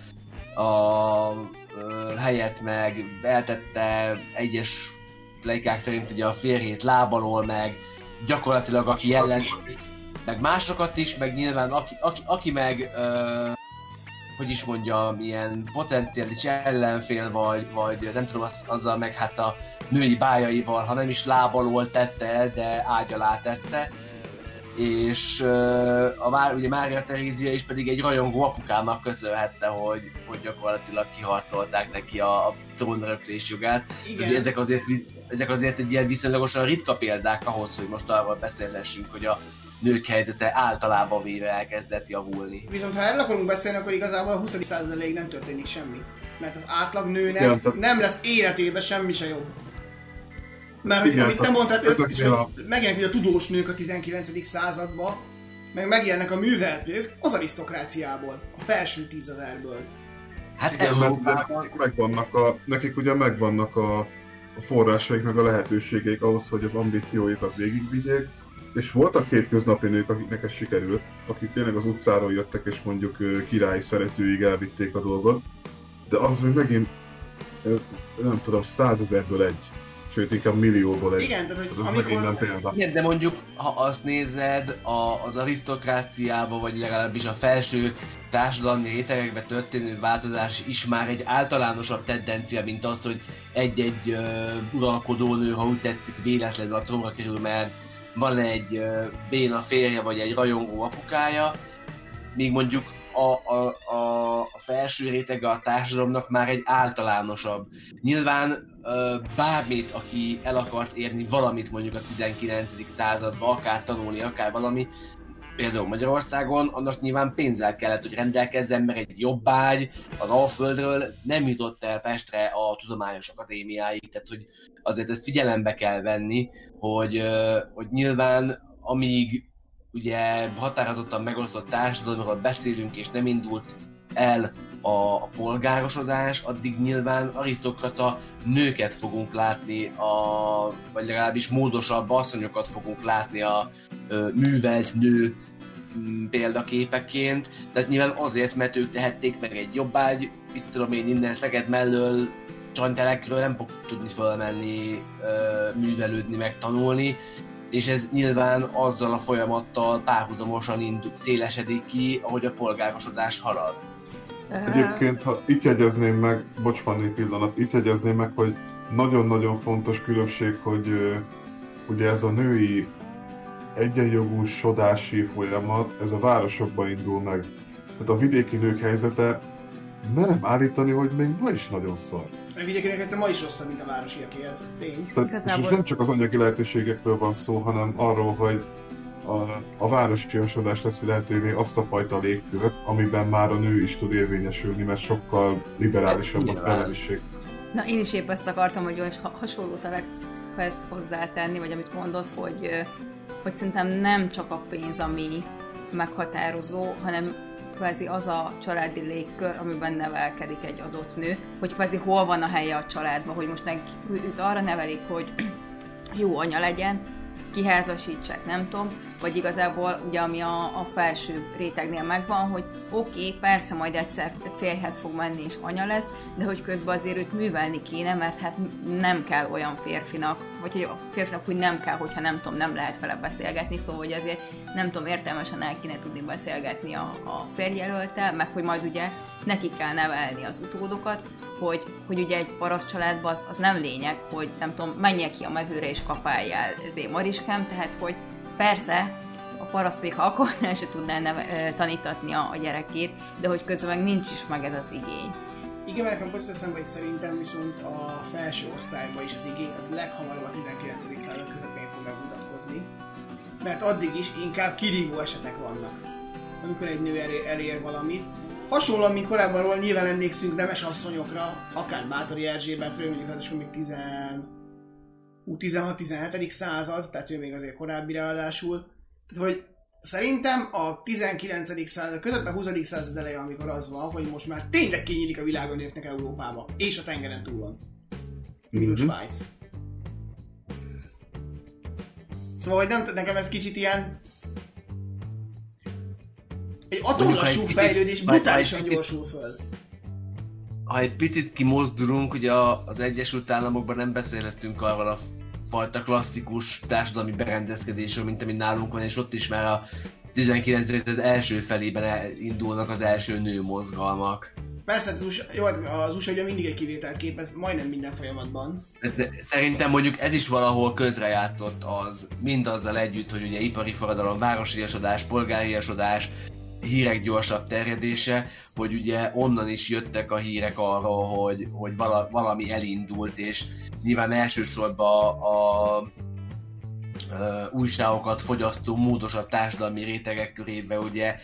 B: a ö, helyet, meg eltette egyes leikák szerint ugye a férjét lábalól, meg gyakorlatilag aki ellen, meg másokat is, meg nyilván aki, aki, aki meg, ö, hogy is mondjam, ilyen potenciális ellenfél, vagy, vagy nem tudom, az, azzal meg hát a női bájaival, ha nem is lábalól tette el, de ágy alá tette. És a Már, ugye Mária Terézia is pedig egy rajongó apukának köszönhette, hogy, hogy gyakorlatilag kiharcolták neki a, a trónöröklés jogát. Ezért ezek azért, ezek azért egy ilyen viszonylagosan ritka példák ahhoz, hogy most arról beszélhessünk, hogy a nők helyzete általában véve elkezdett javulni.
A: Viszont ha erről akarunk beszélni, akkor igazából a 20. századig nem történik semmi. Mert az átlag nőnek
C: tehát-
A: nem lesz életében semmi se jobb. Mert hogy, amit te mondtad,
C: ezeknél
A: és
C: a-
A: ugye a tudós nők a 19. században, meg megjelennek a művelt nők az arisztokráciából, a felső tízezerből.
B: Hát
C: Igen, mert nekik megvannak, a, nekik ugye megvannak a, a forrásaik, meg a lehetőségeik ahhoz, hogy az ambícióikat végigvigyék, és voltak hétköznapi nők, akiknek ez sikerült, akik tényleg az utcáról jöttek, és mondjuk ö, királyi szeretőig elvitték a dolgot, de az még megint, nem tudom, százezerből egy, sőt inkább millióból egy.
A: Igen, tehát hogy
C: Az megint nem
A: amikor...
C: példa.
B: Igen, de mondjuk, ha azt nézed, a, az arisztokráciába, vagy legalábbis a felső társadalmi rétegekbe történő változás is már egy általánosabb tendencia, mint az, hogy egy-egy uh, uralkodónő, ha úgy tetszik, véletlenül a trónra kerül, mert van egy uh, béna férje, vagy egy rajongó apukája, míg mondjuk a, a, a, a felső rétege a társadalomnak már egy általánosabb. Nyilván bármit, aki el akart érni valamit mondjuk a 19. században, akár tanulni, akár valami, például Magyarországon, annak nyilván pénzzel kellett, hogy rendelkezzen, mert egy jobbágy az Alföldről nem jutott el Pestre a Tudományos Akadémiáig, tehát hogy azért ezt figyelembe kell venni, hogy, hogy nyilván amíg ugye határozottan megosztott társadalomról beszélünk, és nem indult el a, polgárosodás, addig nyilván arisztokrata nőket fogunk látni, a, vagy legalábbis módosabb asszonyokat fogunk látni a ö, művelt nő mm, példaképeként, tehát nyilván azért, mert ők tehették meg egy jobbágy, itt tudom én innen Szeged mellől Csantelekről nem fog tudni fölmenni, művelődni, meg tanulni, és ez nyilván azzal a folyamattal párhuzamosan indul, szélesedik ki, ahogy a polgárosodás halad.
C: Egyébként, ha itt jegyezném meg, bocs, van egy pillanat, itt jegyezném meg, hogy nagyon-nagyon fontos különbség, hogy ugye ez a női egyenjogúsodási folyamat, ez a városokban indul meg. Tehát a vidéki nők helyzete, merem állítani, hogy még ma is nagyon szar.
A: A vidékinek ez ma is rosszabb, mint a városiaké, ez tény.
C: Tehát,
D: Igazából-
C: és nem csak az anyagi lehetőségekről van szó, hanem arról, hogy a, a városiasodás teszi lehetővé azt a fajta légkört, amiben már a nő is tud érvényesülni, mert sokkal liberálisabb a felelősség.
D: Na, én is épp ezt akartam, hogy olyan ha- hasonlót Alexhez hozzátenni, vagy amit mondott, hogy, hogy szerintem nem csak a pénz, ami meghatározó, hanem kvázi az a családi légkör, amiben nevelkedik egy adott nő, hogy kvázi hol van a helye a családban, hogy most neki, őt arra nevelik, hogy jó anya legyen, kiházasítsák, nem tudom, vagy igazából ugye ami a, a felső rétegnél megvan, hogy oké, okay, persze majd egyszer férjhez fog menni és anya lesz, de hogy közben azért őt művelni kéne, mert hát nem kell olyan férfinak, vagy hogy a férfinak úgy nem kell, hogyha nem tudom, nem lehet vele beszélgetni, szóval hogy azért nem tudom, értelmesen el kéne tudni beszélgetni a, a férjelöltel, meg hogy majd ugye neki kell nevelni az utódokat, hogy, hogy ugye egy paraszt családban az, az nem lényeg, hogy nem tudom, menjek ki a mezőre és kapáljál ezért mariskám, tehát hogy persze paraszt még ha akarná, se tudná ö, tanítatni a, a gyerekét, de hogy közben meg nincs is meg ez az igény.
A: Igen, mert nekem most eszembe, hogy szerintem viszont a felső osztályban is az igény az leghamarabb a 19. század közepén fog megmutatkozni. Mert addig is inkább kirívó esetek vannak. Amikor egy nő elér, elér valamit. Hasonlóan, mint korábban nyilván emlékszünk nemes asszonyokra, akár Bátori Erzsébetről, mondjuk ráadásul még 10... ú, 16-17. század, tehát ő még azért korábbi ráadásul. Tehát, hogy Szerintem a 19. század, közepben 20. század eleje, amikor az van, hogy most már tényleg kinyílik a világon nőknek Európába, és a tengeren túlon. Minus
C: Mhm.
A: Svájc. Szóval, hogy nem nekem ez kicsit ilyen... Egy
B: picit-
A: fejlődés brutálisan gyorsul föl.
B: ha egy picit kimozdulunk, ugye az Egyesült Államokban nem beszélhetünk arról a fajta klasszikus társadalmi berendezkedésről, mint ami nálunk van, és ott is már a 19. század első felében el- indulnak az első nőmozgalmak.
A: Persze, az USA, jó, hát az USA ugye mindig egy kivételt képez, majdnem minden folyamatban.
B: De Szerintem mondjuk ez is valahol közrejátszott az, mindazzal együtt, hogy ugye ipari forradalom, városiasodás, polgáriasodás, hírek gyorsabb terjedése, hogy ugye onnan is jöttek a hírek arról, hogy, hogy vala, valami elindult, és nyilván elsősorban a, a újságokat fogyasztó módosabb társadalmi rétegek körébe ugye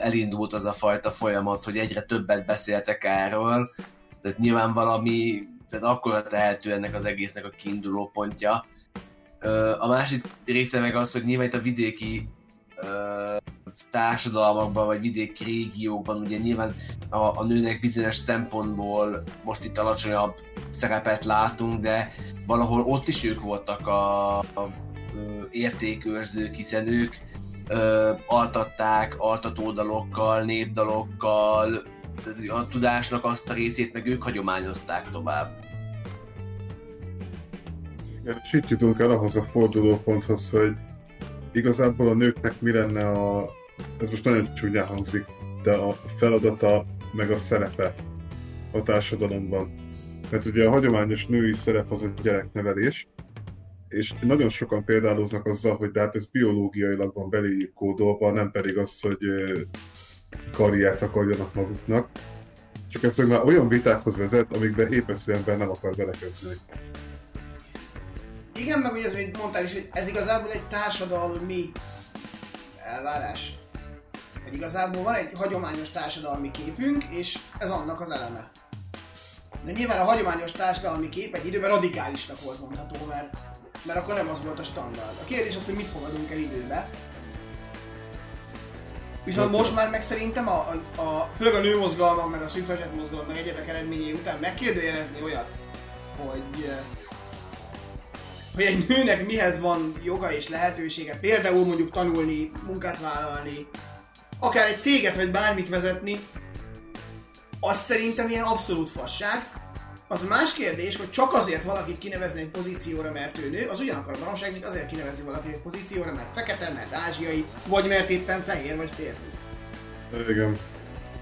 B: elindult az a fajta folyamat, hogy egyre többet beszéltek erről, tehát nyilván valami, tehát akkor tehető ennek az egésznek a kiinduló pontja. A másik része meg az, hogy nyilván itt a vidéki társadalmakban, vagy vidéki régiókban ugye nyilván a, a nőnek bizonyos szempontból most itt alacsonyabb szerepet látunk, de valahol ott is ők voltak a, a ö, értékőrzők, hiszen ők ö, altatták altatódalokkal, népdalokkal, a tudásnak azt a részét meg ők hagyományozták tovább.
C: Igen, és itt jutunk el ahhoz a fordulóponthoz, hogy igazából a nőknek mi lenne a, ez most nagyon csúnyán hangzik, de a feladata meg a szerepe a társadalomban. Mert ugye a hagyományos női szerep az a gyereknevelés, és nagyon sokan példáloznak azzal, hogy de hát ez biológiailag van beléjük kódolva, nem pedig az, hogy karriert akarjanak maguknak. Csak ez már olyan vitákhoz vezet, amikben épp az ember nem akar belekezdeni.
A: Igen, meg ugye ez, mint mondtál is, hogy ez igazából egy társadalmi elvárás. Hogy igazából van egy hagyományos társadalmi képünk, és ez annak az eleme. De nyilván a hagyományos társadalmi kép egy időben radikálisnak volt mondható, mert, mert akkor nem az volt a standard. A kérdés az, hogy mit fogadunk el időbe. Viszont most már meg szerintem a, a, a főleg a nőmozgalmak, meg a szüfragett mozgalom, meg egyebek eredményei után megkérdőjelezni olyat, hogy eh, hogy egy nőnek mihez van joga és lehetősége, például mondjuk tanulni, munkát vállalni, akár egy céget vagy bármit vezetni, az szerintem ilyen abszolút fasság. Az más kérdés, hogy csak azért valakit kinevezni egy pozícióra, mert ő nő, az ugyanakkor a baromság, mint azért kinevezni valakit egy pozícióra, mert fekete, mert ázsiai, vagy mert éppen fehér vagy férfi.
C: Igen.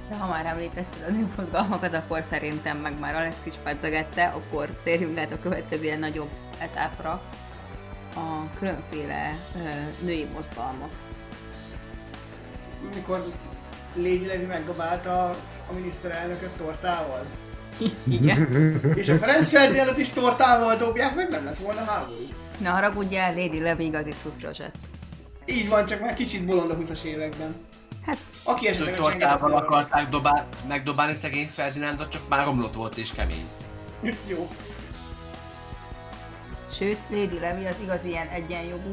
D: De ha már említetted a nőmozgalmakat, akkor szerintem meg már Alex is pedzegette, akkor térjünk át a következő ilyen nagyobb etapra. A különféle ö, női mozgalmak.
A: Mikor Lady Levi megdobálta a miniszterelnököt tortával.
D: Igen.
A: És a Ferenc Ferdinandot is tortával dobják, meg nem lett volna háború.
D: Na haragudjál, Lady Levi igazi szufrazsett.
A: Így van, csak már kicsit bolond a 20-as években.
D: Hát,
A: Aki esetleg a
B: tortával akarták dobál, megdobálni szegény Ferdinándot, csak már romlott volt és kemény.
A: Jó.
D: sőt, Lady Levi az igazi ilyen egyenjogú,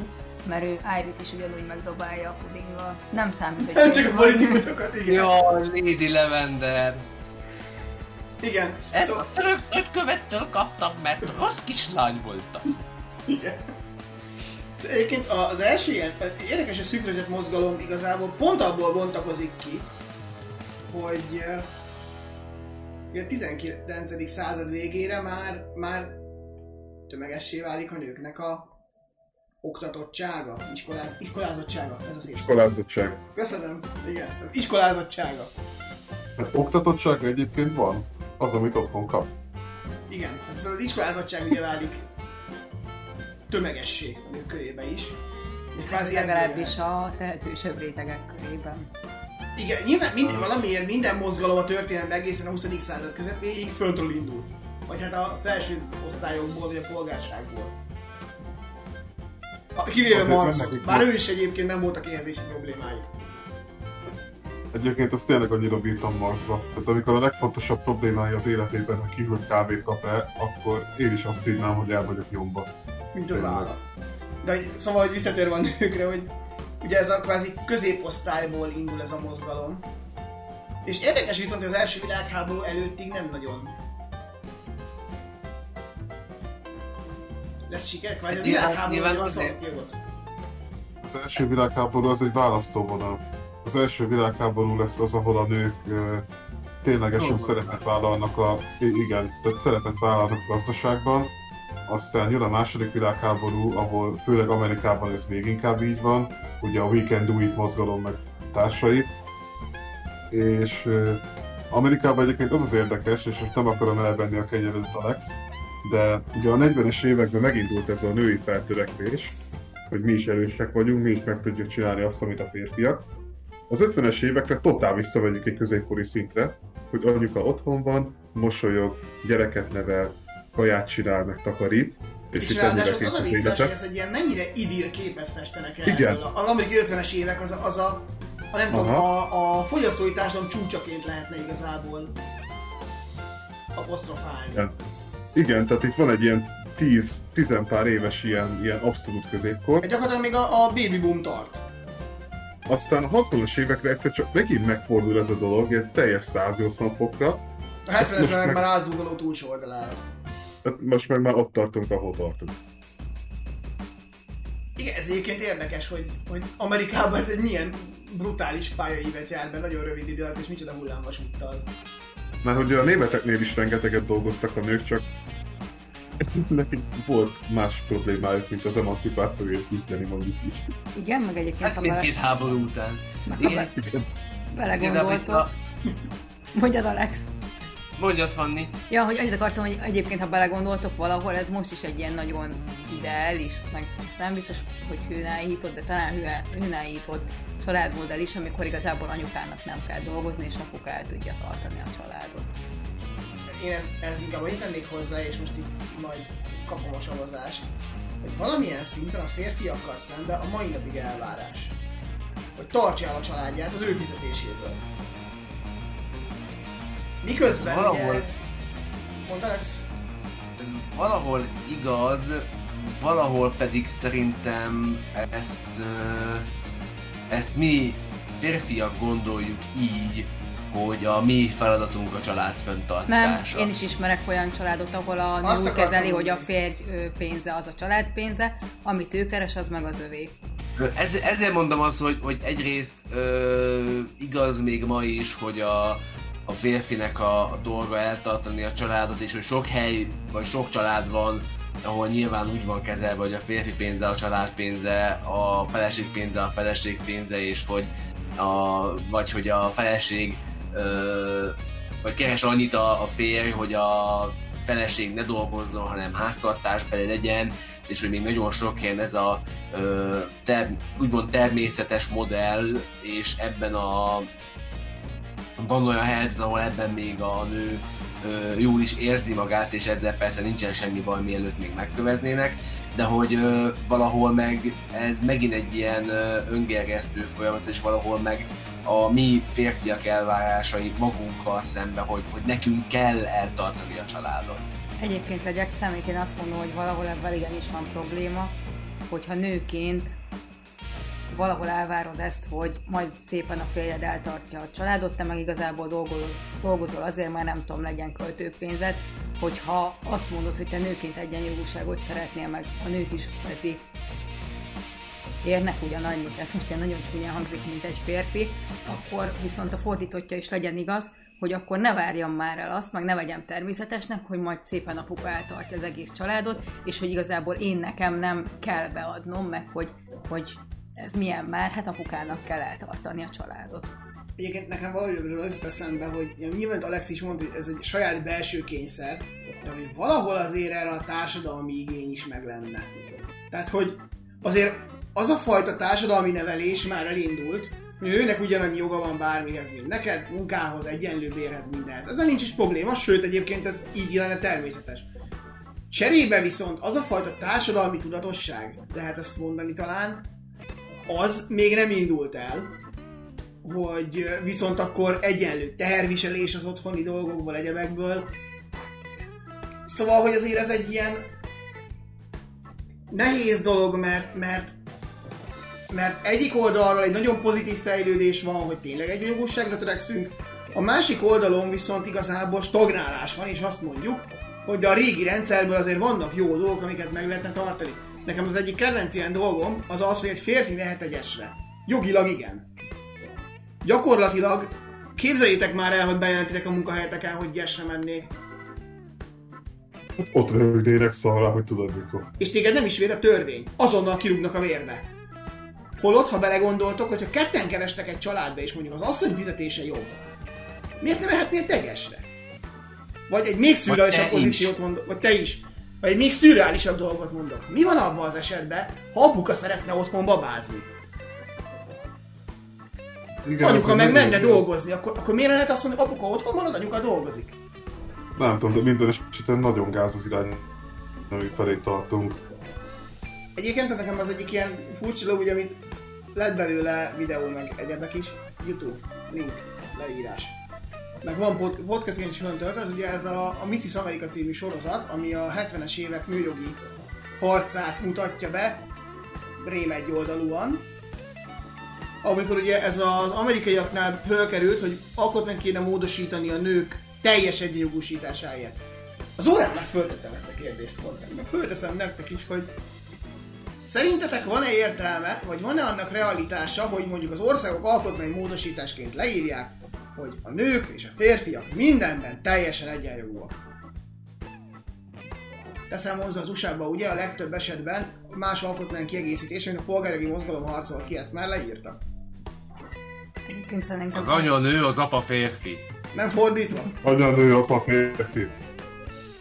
D: mert ő Irit is ugyanúgy megdobálja a pudinggal. Nem számít, hogy
A: Nem csak a politikusokat, igen.
B: Jó, Lady Lavender.
A: Igen.
B: Ezt
A: Szóval,
B: a török nagykövettől kaptam, mert rossz kislány voltam.
A: igen. Szóval egyébként az első ilyen, érdekes a szüfrezett mozgalom igazából pont abból bontakozik ki, hogy eh, a 19. század végére már, már tömegessé válik a nőknek a oktatottsága, iskoláz, iskolázottsága, ez az szép szó.
C: Iskolázottság.
A: Köszönöm, igen, az iskolázottsága.
C: Hát oktatottság egyébként van, az, amit otthon kap.
A: Igen, ez az iskolázottság ugye válik tömegessé a nők körébe is. De kvázi
D: Legalábbis a tehetősebb rétegek körében.
A: Igen, nyilván mind, valamiért minden mozgalom a történelemben egészen a 20. század közepéig föntről indult. Vagy hát a felső osztályokból, vagy a polgárságból. Kivéve Bár
C: volt-
A: ő is egyébként nem voltak éhezési problémái.
C: Egyébként azt tényleg annyira bírtam Marsba. Tehát amikor a legfontosabb problémája az életében, hogy ki hogy kávét kap-e, akkor én is azt írnám, hogy el vagyok nyomba.
A: Mint az
C: Tényleg.
A: állat. De szóval, hogy visszatérve a nőkre, hogy Ugye ez a kvázi középosztályból indul ez a mozgalom. És érdekes viszont, hogy az első világháború előttig nem nagyon lesz siker, kvázi a
B: Nyilván-
A: világháború az volt.
C: Az első világháború az egy választóvonal. Az első világháború lesz az, ahol a nők ténylegesen
B: Dolgoznak.
C: szerepet vállalnak a... Igen, tehát szerepet vállalnak a gazdaságban. Aztán jön a második világháború, ahol főleg Amerikában ez még inkább így van, ugye a We Can Do It mozgalom meg társai. És Amerikában egyébként az az érdekes, és most nem akarom elvenni a kenyeredet Alex, de ugye a 40-es években megindult ez a női feltörekvés, hogy mi is erősek vagyunk, mi is meg tudjuk csinálni azt, amit a férfiak. Az 50-es évekre totál visszamegyünk egy középkori szintre, hogy anyuka otthon van, mosolyog, gyereket nevel, kaját csinál, meg takarít, és,
A: És ráadásul az a vicces, hogy ez egy ilyen mennyire idír képet festenek el.
C: Igen.
A: ebből. Az amerikai 50-es évek az a, az a, a nem tudom, a, a fogyasztói társadalom csúcsaként lehetne igazából apostrofálni.
C: Igen. Igen, tehát itt van egy ilyen 10, 10 pár éves ilyen, ilyen abszolút középkor.
A: Hát gyakorlatilag még a, a baby boom tart.
C: Aztán a 60-as évekre egyszer csak megint megfordul ez a dolog, egy teljes 180 fokra,
A: A
C: Ezt most
A: 70-es meg
C: meg-
A: már átzúgoló túlsó oldalára.
C: tehát most meg már ott tartunk, ahol tartunk.
A: Igen, ez egyébként érdekes, hogy, hogy Amerikában ez egy milyen brutális pályaívet jár be nagyon rövid idő alatt, és micsoda hullámvasúttal.
C: Mert hogy a németeknél is rengeteget dolgoztak a nők, csak nekik volt más problémájuk, mint az emancipációért küzdeni, mondjuk így.
D: Igen, meg egyébként,
B: Hát
D: ha bele,
B: mindkét háború után. Igen.
D: belegondoltok. Mondjad, Alex.
B: Mondjad, Fanni.
D: Ja, hogy annyit akartam, hogy egyébként, ha belegondoltok valahol, ez most is egy ilyen nagyon ideális, meg most nem biztos, hogy hőnállított, de talán hő- hőnállított családmodell is, amikor igazából anyukának nem kell dolgozni, és apuka el tudja tartani a családot.
A: Én ez, ez inkább annyit tennék hozzá, és most itt majd kapom a savazást, hogy valamilyen szinten a férfiakkal szemben a mai napig elvárás. Hogy tartsa el a családját az ő fizetéséből. Miközben
B: Valahol-
A: ugye... Alex?
B: Ez valahol igaz, valahol pedig szerintem ezt, ezt mi férfiak gondoljuk így, hogy a mi feladatunk a család
D: Nem,
B: fenntartása.
D: én is ismerek olyan családot, ahol a nő
A: Azt
D: úgy
A: akartam
D: kezeli, hogy a férj pénze az a család pénze, amit ő keres, az meg az övé.
B: Ez, ezért mondom azt, hogy, hogy egyrészt ö, igaz még ma is, hogy a, a férfinek a, dolga eltartani a családot, és hogy sok hely, vagy sok család van, ahol nyilván úgy van kezelve, hogy a férfi pénze a család pénze, a feleség pénze a feleség pénze, és hogy a, vagy hogy a feleség ö, vagy keres annyit a, a férj, hogy a feleség ne dolgozzon, hanem háztartásbeli legyen, és hogy még nagyon sok helyen ez a ö, ter, úgymond természetes modell, és ebben a van olyan helyzet, ahol ebben még a nő ö, jól is érzi magát, és ezzel persze nincsen semmi baj, mielőtt még megköveznének, de hogy valahol meg ez megint egy ilyen ö, öngerjesztő folyamat, és valahol meg a mi férfiak elvárásai magunkkal szembe, hogy, hogy nekünk kell eltartani a családot.
D: Egyébként legyek szemét, én azt mondom, hogy valahol ebben igenis van probléma, hogyha nőként valahol elvárod ezt, hogy majd szépen a férjed eltartja a családot, te meg igazából dolgozol, dolgozol azért, mert nem tudom, legyen költőpénzed, hogyha azt mondod, hogy te nőként egyenjogúságot szeretnél, meg a nők is kvázi érnek ugyanannyit, ez most ilyen nagyon csúnyán hangzik, mint egy férfi, akkor viszont a fordítottja is legyen igaz, hogy akkor ne várjam már el azt, meg ne vegyem természetesnek, hogy majd szépen apuka eltartja az egész családot, és hogy igazából én nekem nem kell beadnom, meg hogy, hogy ez milyen már, hát apukának kell eltartani a családot.
A: Egyébként nekem valahogy az jut eszembe, hogy ja, nyilván Alex is mondta, hogy ez egy saját belső kényszer, de hogy valahol azért erre a társadalmi igény is meg lenne. Tehát, hogy azért az a fajta társadalmi nevelés már elindult, hogy őnek ugyanannyi joga van bármihez, mint neked, munkához, egyenlő bérhez, mindenhez. Ezzel nincs is probléma, sőt egyébként ez így lenne természetes. Cserébe viszont az a fajta társadalmi tudatosság, lehet ezt mondani talán, az még nem indult el, hogy viszont akkor egyenlő teherviselés az otthoni dolgokból, egyebekből. Szóval, hogy azért ez egy ilyen nehéz dolog, mert, mert mert egyik oldalról egy nagyon pozitív fejlődés van, hogy tényleg egyenjogúságra törekszünk, a másik oldalon viszont igazából stagnálás van, és azt mondjuk, hogy a régi rendszerből azért vannak jó dolgok, amiket meg lehetne tartani. Nekem az egyik kedvenc ilyen dolgom az az, hogy egy férfi mehet egyesre. Jogilag igen. Gyakorlatilag képzeljétek már el, hogy bejelentitek a munkahelyeteken, hogy gyesre mennék.
C: Hát ott rögnének szarra, hogy tudod mikor.
A: És téged nem is vér a törvény. Azonnal kirúgnak a vérbe. Holott, ha belegondoltok, hogyha ketten kerestek egy családba, és mondjuk az asszony fizetése jobb, miért nem mehetnél tegyesre? Vagy egy még szürreálisabb
B: te
A: pozíciót mondok, vagy te is. Vagy még szürreálisabb dolgot mondok. Mi van abban az esetben, ha apuka szeretne otthon babázni?
C: Igen,
A: anyuka meg menne
C: jó.
A: dolgozni, akkor, akkor miért lehet azt mondani, hogy apuka otthon marad, anyuka dolgozik?
C: Nem tudom, de minden esetben nagyon gáz az irány, ami felé tartunk.
A: Egyébként nekem az egyik ilyen furcsa dolog, ugye, amit lett belőle videó meg egyebek is, YouTube, link, leírás. Meg van pod- podcastként is tölt, az ugye ez a, a Mrs. America című sorozat, ami a 70-es évek nőjogi harcát mutatja be, rém egy oldalúan. Amikor ugye ez az amerikaiaknál fölkerült, hogy alkotmányt kéne módosítani a nők teljes egyenjogúsításáért. Az órán már föltettem ezt a kérdést pont, fölteszem nektek is, hogy Szerintetek van-e értelme, vagy van-e annak realitása, hogy mondjuk az országok alkotmány módosításként leírják, hogy a nők és a férfiak mindenben teljesen egyenjogúak? Teszem hozzá az USA-ba ugye a legtöbb esetben más alkotmány kiegészítés, mint a polgárjogi mozgalom harcolt ki, ezt már leírta.
D: Egyébként szerintem...
B: Az anya nő, az apa férfi.
A: Nem fordítva?
C: Anya, nő, apa, férfi.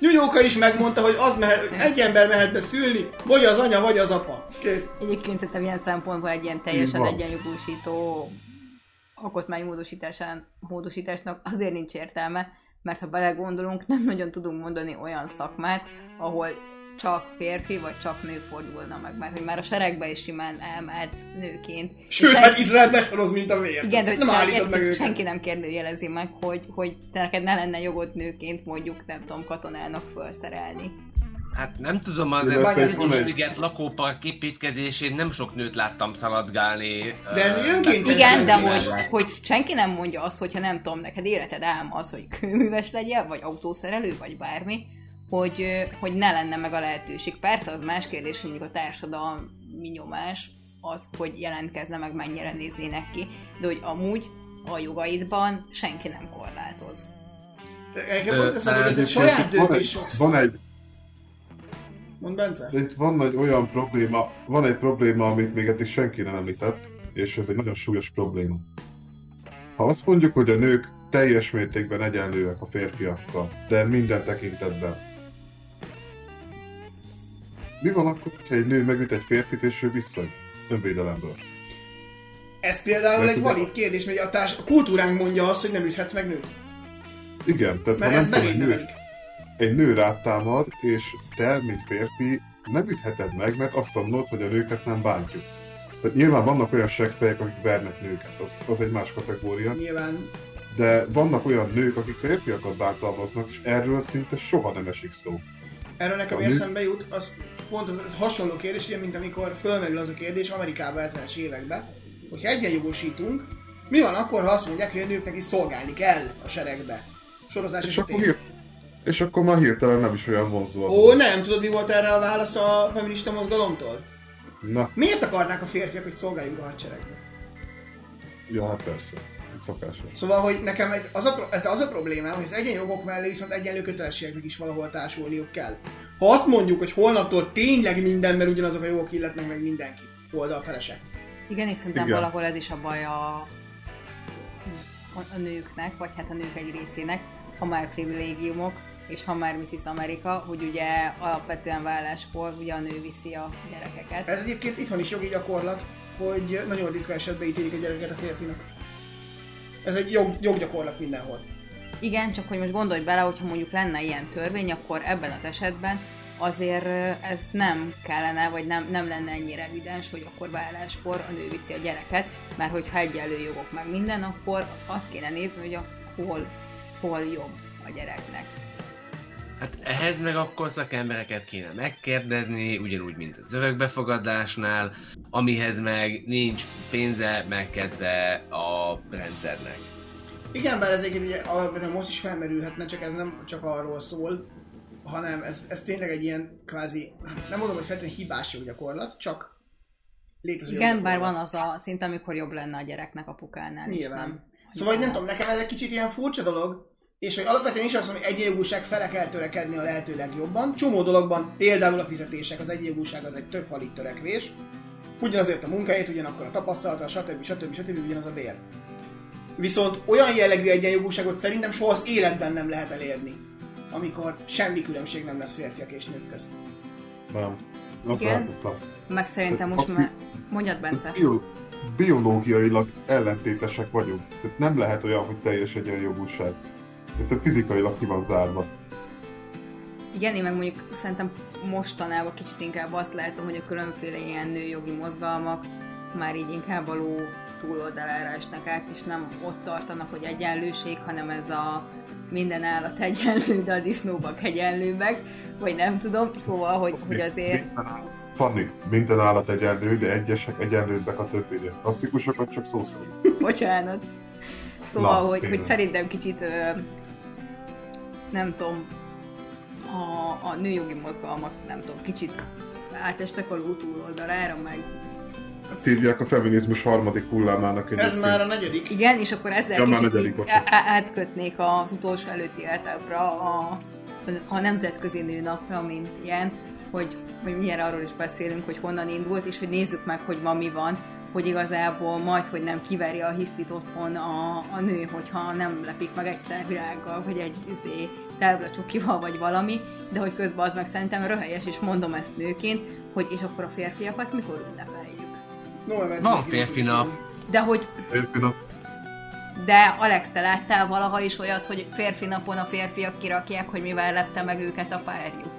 A: Nyunyóka is megmondta, hogy az mehet, egy ember mehet be szülni, vagy az anya, vagy az apa. Kész.
D: Egyébként szerintem ilyen szempontból egy ilyen teljesen egyenjogúsító alkotmánymódosításán módosításnak azért nincs értelme, mert ha belegondolunk, nem nagyon tudunk mondani olyan szakmát, ahol csak férfi vagy csak nő fordulna meg, mert hogy már a seregbe is simán elmehet nőként.
A: Sőt,
D: És
A: hát
D: egy-
A: Izrael besoroz, mint a vér.
D: igen, de hogy
A: nem állítod meg őket.
D: senki nem kérdőjelezi meg, hogy, hogy te neked ne lenne jogod nőként mondjuk, nem tudom, katonának felszerelni.
B: Hát nem tudom, azért a
C: ez
B: Sziget lakópark építkezésén nem sok nőt láttam szaladgálni.
A: De ez
B: ö,
A: egy önkéntes
D: Igen, de hogy, hogy senki nem mondja azt, hogyha nem tudom, neked életed álma az, hogy kőműves legyél, vagy autószerelő, vagy bármi, hogy, hogy ne lenne meg a lehetőség. Persze az más kérdés, hogy mondjuk a társadalmi nyomás az, hogy jelentkezne meg, mennyire néznének ki, de hogy amúgy a jogaidban senki nem korlátoz.
A: Nekem
B: Ö,
A: pont eszembe, hogy ez egy saját
C: van
A: döntés
C: egy,
A: sokszor.
C: van egy,
A: Mond Bence?
C: de itt van egy olyan probléma, van egy probléma, amit még eddig senki nem említett, és ez egy nagyon súlyos probléma. Ha azt mondjuk, hogy a nők teljes mértékben egyenlőek a férfiakkal, de minden tekintetben. Mi van akkor, ha egy nő megüt egy férfit, és ő visszagy önvédelemből?
A: Ez például
C: Mert
A: egy valid kérdés, mert a, társ, a kultúránk mondja azt, hogy nem üthetsz meg nőt.
C: Igen, tehát
A: Mert
C: ha
A: ez
C: nem tudom, egy nő, egy nő rátámad, és te, mint férfi, nem ütheted meg, mert azt mondod, hogy a nőket nem bántjuk. Tehát nyilván vannak olyan seggfejek, akik vernek nőket, az, az egy más kategória,
A: Nyilván
C: de vannak olyan nők, akik férfiakat bántalmaznak, és erről szinte soha nem esik szó.
A: erről nekem
C: A
A: eszembe jut, az pont az, az hasonló kérdés, ugye, mint amikor fölmerül az a kérdés Amerikában 70-es években, hogy egyenjogosítunk, mi van akkor, ha azt mondják, hogy a nőknek is szolgálni kell a seregbe? Sorozás
C: És akkor,
A: esetén.
C: hír... és akkor már hirtelen nem is olyan vonzó.
A: Ó, nem, tudod mi volt erre a válasz a feminista mozgalomtól?
C: Na,
A: Miért akarnák a férfiak, hogy szolgáljunk a hadseregbe?
C: ja, hát persze. Szokásos.
A: Szóval, hogy nekem egy, az a, ez az a problémám, hogy az egyenjogok mellé viszont egyenlő kötelességeknek is valahol társulniuk kell. Ha azt mondjuk, hogy holnaptól tényleg mindenben ugyanazok a jogok illetnek meg mindenki, oldalfelesek.
D: Igen, és szerintem
C: Igen.
D: valahol ez is a baj a, a, nőknek, vagy hát a nők egy részének, ha már privilégiumok, és ha már Mrs. America, hogy ugye alapvetően válláskor ugye a nő viszi a gyerekeket.
A: Ez egyébként itthon is jogi gyakorlat, hogy nagyon ritka esetben ítélik a gyereket a férfinak. Ez egy jog, joggyakorlat mindenhol.
D: Igen, csak hogy most gondolj bele, hogyha mondjuk lenne ilyen törvény, akkor ebben az esetben azért ez nem kellene, vagy nem, nem lenne ennyire evidens, hogy akkor válláskor a nő viszi a gyereket, mert hogyha egyenlő jogok meg minden, akkor azt kéne nézni, hogy a hol, hol jobb a gyereknek.
B: Hát ehhez meg akkor szakembereket kéne megkérdezni, ugyanúgy, mint az örökbefogadásnál, amihez meg nincs pénze megkedve a rendszernek.
A: Igen, bár ez egyébként ugye most is felmerülhetne, csak ez nem csak arról szól, hanem ez, ez tényleg egy ilyen kvázi, nem mondom, hogy feltétlenül hibás gyakorlat, csak létező
D: Igen, bár van az a szint, amikor jobb lenne a gyereknek apukánál is,
A: Nyilván.
D: nem?
A: Szóval, hogy nem tudom, nekem ez egy kicsit ilyen furcsa dolog, és hogy alapvetően is azt mondom, hogy egyenjogúság fele kell törekedni a lehető legjobban. Csomó dologban, például a fizetések, az egyenjogúság az egy több falig törekvés. Ugyanazért a munkáért, ugyanakkor a tapasztalata, stb. stb. stb. ugyanaz a bér. Viszont olyan jellegű egyenjogúságot szerintem soha az életben nem lehet elérni, amikor semmi különbség nem lesz férfiak és nők közt.
C: Nem. Azt
D: Igen. Meg szerintem most már... Mondjad, Bence.
C: Bio, biológiailag ellentétesek vagyunk. Tehát nem lehet olyan, hogy teljes egyenjogúság. Ez fizikailag ki van zárva.
D: Igen, én meg mondjuk szerintem mostanában kicsit inkább azt látom, hogy a különféle ilyen nőjogi mozgalmak már így inkább a ló túloldalára esnek át, és nem ott tartanak, hogy egyenlőség, hanem ez a minden állat egyenlő, de a disznóbak egyenlőbbek, vagy nem tudom, szóval, hogy, hogy azért...
C: Fanni, minden állat egyenlő, de egyesek egyenlőbbek a többire. Klasszikusokat csak szó szerint.
D: Bocsánat. Szóval,
C: Na,
D: hogy,
C: tényleg.
D: hogy szerintem kicsit, nem tudom, a, a nőjogi mozgalmak, nem tudom, kicsit átestek a ló túloldalára, meg
C: Ezt hívják a feminizmus harmadik hullámának
A: Ez
C: egyébként.
A: már a negyedik.
D: igen, és akkor ezzel
C: Ja, negyedik,
D: átkötnék az utolsó előtti etapra a, a nemzetközi nőnapra, mint ilyen, hogy, hogy milyen arról is beszélünk, hogy honnan indult, és hogy nézzük meg, hogy ma mi van, hogy igazából majd, hogy nem kiveri a hisztit otthon a, a nő, hogyha nem lepik meg egyszer virággal, vagy egy izé, távra csukival, vagy valami, de hogy közben az meg szerintem röhelyes, és mondom ezt nőként, hogy és akkor a férfiakat mikor ünnepeljük.
A: November
B: Van
A: 19-én.
B: férfi nap.
D: De hogy
C: Férfi nap.
D: de Alex, te láttál valaha is olyat, hogy férfi napon a férfiak kirakják, hogy mivel lepte meg őket a párjuk?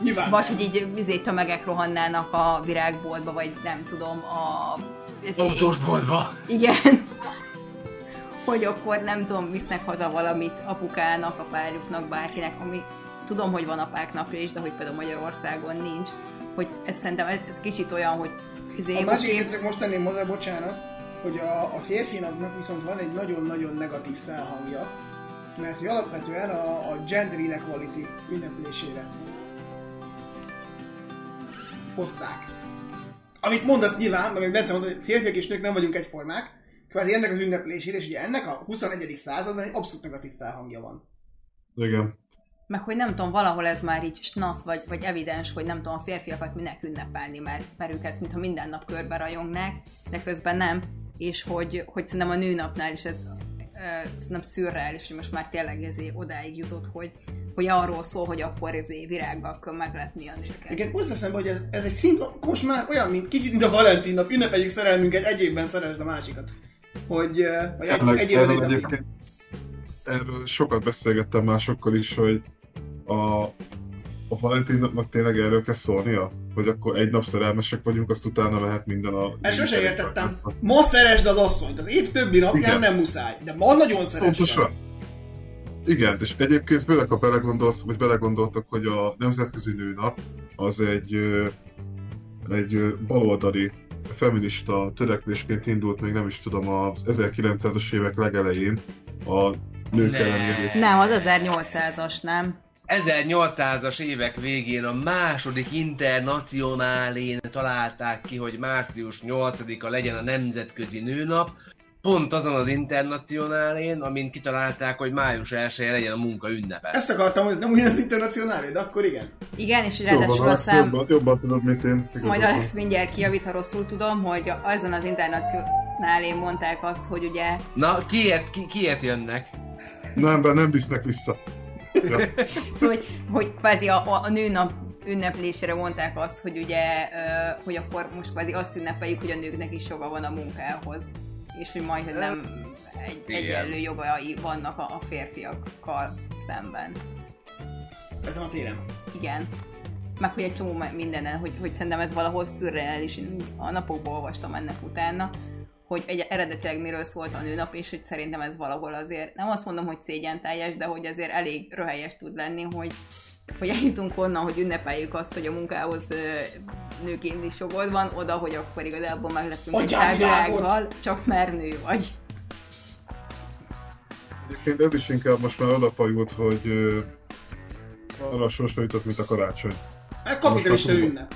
A: Nyilván.
D: Vagy hogy így izé, tömegek rohannának a virágboltba, vagy nem tudom, a...
B: Autósboltba.
D: Igen. Hogy akkor nem tudom, visznek haza valamit apukának, a párjuknak, bárkinek, ami tudom, hogy van apák napja is, de hogy például Magyarországon nincs, hogy ez szerintem ez, ez kicsit olyan, hogy
A: A másik, okay. csak most tenném hozzá, bocsánat, hogy a, a férfi napnak viszont van egy nagyon-nagyon negatív felhangja, mert hogy alapvetően a, a gender inequality ünneplésére hozták. Amit mondasz nyilván, meg Bence mondta, hogy férfiak és nők nem vagyunk egyformák, kvázi ennek az ünneplésére, és ugye ennek a 21. században egy abszolút negatív felhangja van.
C: Igen.
D: Meg hogy nem tudom, valahol ez már így snasz, vagy, vagy evidens, hogy nem tudom, a férfiakat minek ünnepelni, mert, mert őket mintha minden nap körbe rajongnák, de közben nem, és hogy, hogy szerintem a nőnapnál is ez szerintem szürreális, hogy most már tényleg ezé odáig jutott, hogy, hogy arról szól, hogy akkor ezé virággal kell meglepni a nőket.
A: Igen, úgy eszembe, hogy ez, ez egy szint, most már olyan, mint kicsit, mint a Valentin nap, ünnepeljük szerelmünket, egy évben szeresd a másikat. Hogy, eh, vagy egy, egy
C: erről
A: egy
C: egyébként erről sokat beszélgettem másokkal is, hogy a, a Valentin napnak tényleg erről kell szólnia? Hogy akkor egy nap szerelmesek vagyunk, azt utána mehet minden a...
A: Ezt sose értettem. Ma szeresd az asszonyt, az év többi napján
C: Igen.
A: nem muszáj, de ma nagyon szeressd.
C: Pontosan. Igen, és egyébként főleg, ha belegondolsz, vagy belegondoltak, hogy a Nemzetközi Nőnap az egy, egy baloldali feminista törekvésként indult, még nem is tudom, az 1900-as évek legelején a nők
B: Ne.
C: erőszak.
D: Nem, az 1800-as, nem?
B: 1800-as évek végén a második internacionálén találták ki, hogy március 8-a legyen a Nemzetközi Nőnap, pont azon az internacionálén, amin kitalálták, hogy május 1 legyen a munka ünnepe.
A: Ezt akartam, hogy ez nem ugyanaz internacionális, de akkor igen.
D: Igen, és ráadásul
C: Alex,
D: aztán...
C: jobban, jobban tudod, mint én.
D: Majd
C: Igazad
D: Alex mindjárt kijavít, ha rosszul tudom, hogy azon az internacionálén mondták azt, hogy ugye
B: Na, kiért, ki, kiért jönnek?
C: Nem, be nem visznek vissza. Ja.
D: Szóval, hogy, hogy kvázi a, a, a nőnap ünneplésére mondták azt, hogy ugye, hogy akkor most kvázi azt ünnepeljük, hogy a nőknek is joga van a munkához. És hogy majd, hogy nem egy,
B: Igen.
D: egyenlő jogai vannak a, a férfiakkal szemben.
A: Ezen a téren.
D: Igen. Meg hogy egy csomó mindenen, hogy, hogy szerintem ez valahol szürreális. Én A napokban olvastam ennek utána, hogy egy, eredetileg miről szólt a nőnap, és hogy szerintem ez valahol azért, nem azt mondom, hogy szégyen teljes, de hogy azért elég röhelyes tud lenni, hogy hogy eljutunk onnan, hogy ünnepeljük azt, hogy a munkához nőként is jogod van, oda, hogy akkor igazából meglepünk egy
A: Adjál
D: tágvilággal, csak mert nő vagy.
C: Egyébként ez is inkább most már odafajult, hogy ö, arra jutott, mint a karácsony.
A: Ez kapitalista ünnep.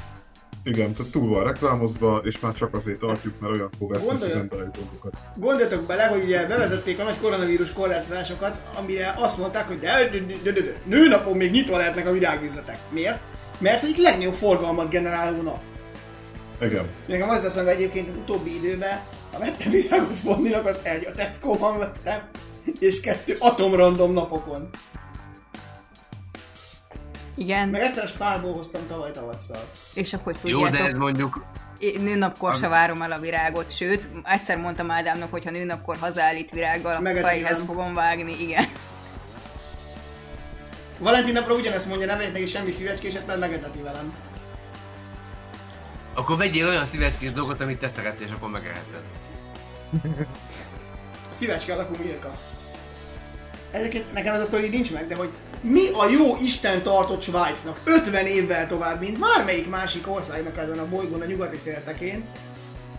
C: Igen, tehát túl van reklámozva, és már csak azért tartjuk, mert olyankor vesznek az emberi dolgokat.
A: Gondoljatok bele, hogy ugye bevezették a nagy koronavírus korlátozásokat, amire azt mondták, hogy de, de, de, de, de, nőnapon még nyitva lehetnek a virágüzletek. Miért? Mert ez egyik legnagyobb forgalmat generáló nap.
C: Igen.
A: Nekem az lesz, hogy egyébként az utóbbi időben, ha vettem virágot Fondinak, az egy a Tesco-ban vettem, és kettő atomrandom napokon.
D: Igen,
A: Meg egyszer a spárból hoztam tavaly tavasszal.
D: és akkor
B: Jó, de ez
D: tudjátok,
B: mondjuk
D: én nőnapkor se várom el a virágot, sőt, egyszer mondtam Ádámnak, hogy ha nőnapkor hazállít virággal, akkor fejhez fogom vágni, igen.
A: Valentin napra ugyanezt mondja, nem vegyek neki semmi szívecskéset, mert megeteti velem.
B: akkor vegyél olyan szívecskés dolgot, amit te szeretsz, és akkor megeheted.
A: A szívecske alakú Milka. Ezeket nekem ez a sztori nincs meg, de hogy mi a jó Isten tartott Svájcnak 50 évvel tovább, mint bármelyik másik országnak ezen a bolygón a nyugati féltekén,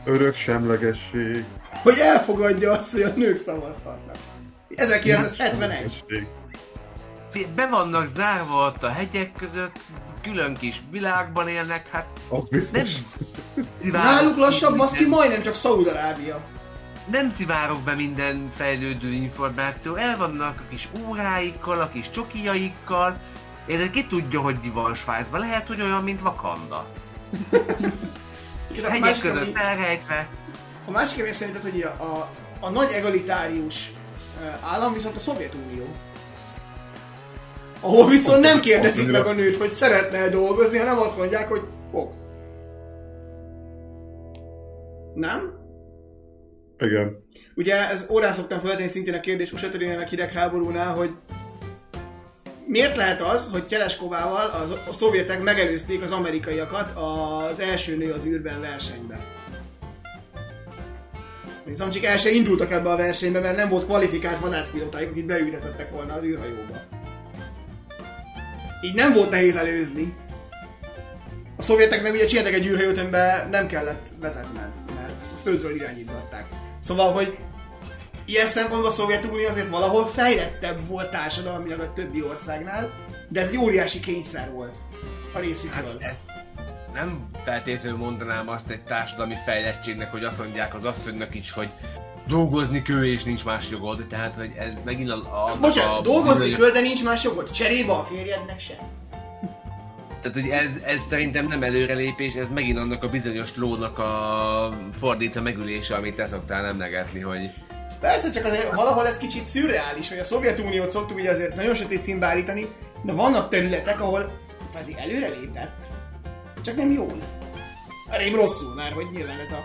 C: Örök semlegesség.
A: hogy elfogadja azt, hogy a nők szavazhatnak. 1971.
C: semlegesség.
B: Fé- Be vannak zárva ott a hegyek között, külön kis világban élnek, hát
C: Az
B: nem
C: biztos.
B: szivárok
A: Náluk lassabb,
B: ki
A: baszki,
B: minden-
A: majdnem csak Szaúd-Arábia.
B: Nem szivárok be minden fejlődő információ, el vannak a kis óráikkal, a kis csokijaikkal, és ki tudja, hogy mi van Svájcban. Lehet, hogy olyan, mint Wakanda.
A: A
B: Hegyek
A: másik,
B: között
A: ami,
B: elrejtve.
A: a másik, ami szerinted, hogy a, a, a nagy egalitárius állam viszont a Szovjetunió. Ahol viszont nem kérdezik meg a nőt, hogy szeretne dolgozni, hanem azt mondják, hogy fogsz. Nem?
C: Igen.
A: Ugye ez órán szoktam feltenni szintén a kérdés USA meg hidegháborúnál, hogy miért lehet az, hogy Tereskovával az, a szovjetek megelőzték az amerikaiakat az első nő az űrben versenyben? Csak el se indultak ebbe a versenybe, mert nem volt kvalifikált vadászpilotájuk, akit beültetettek volna az űrhajóba. Így nem volt nehéz előzni. A szovjetek meg ugye csináltak egy űrhajót, amiben nem kellett vezetned, mert a földről irányítgatták. Szóval, hogy ilyen szempontból a Szovjetunió azért valahol fejlettebb volt társadalmilag a többi országnál, de ez egy óriási kényszer volt a részükről.
B: Hát ez nem feltétlenül mondanám azt egy társadalmi fejlettségnek, hogy azt mondják az asszonynak is, hogy dolgozni kő és nincs más jogod, tehát hogy ez megint a... a
A: Bocsánat,
B: a,
A: dolgozni kell, de nincs más jogod. Cserébe a férjednek sem.
B: Tehát, hogy ez, ez szerintem nem előrelépés, ez megint annak a bizonyos lónak a fordítva megülése, amit te szoktál emlegetni, hogy
A: Persze, csak azért valahol ez kicsit szürreális, hogy a Szovjetuniót szoktuk ugye azért nagyon sötét színbe állítani, de vannak területek, ahol kvázi előrelépett, csak nem jól. Elég rosszul már, hogy nyilván ez a...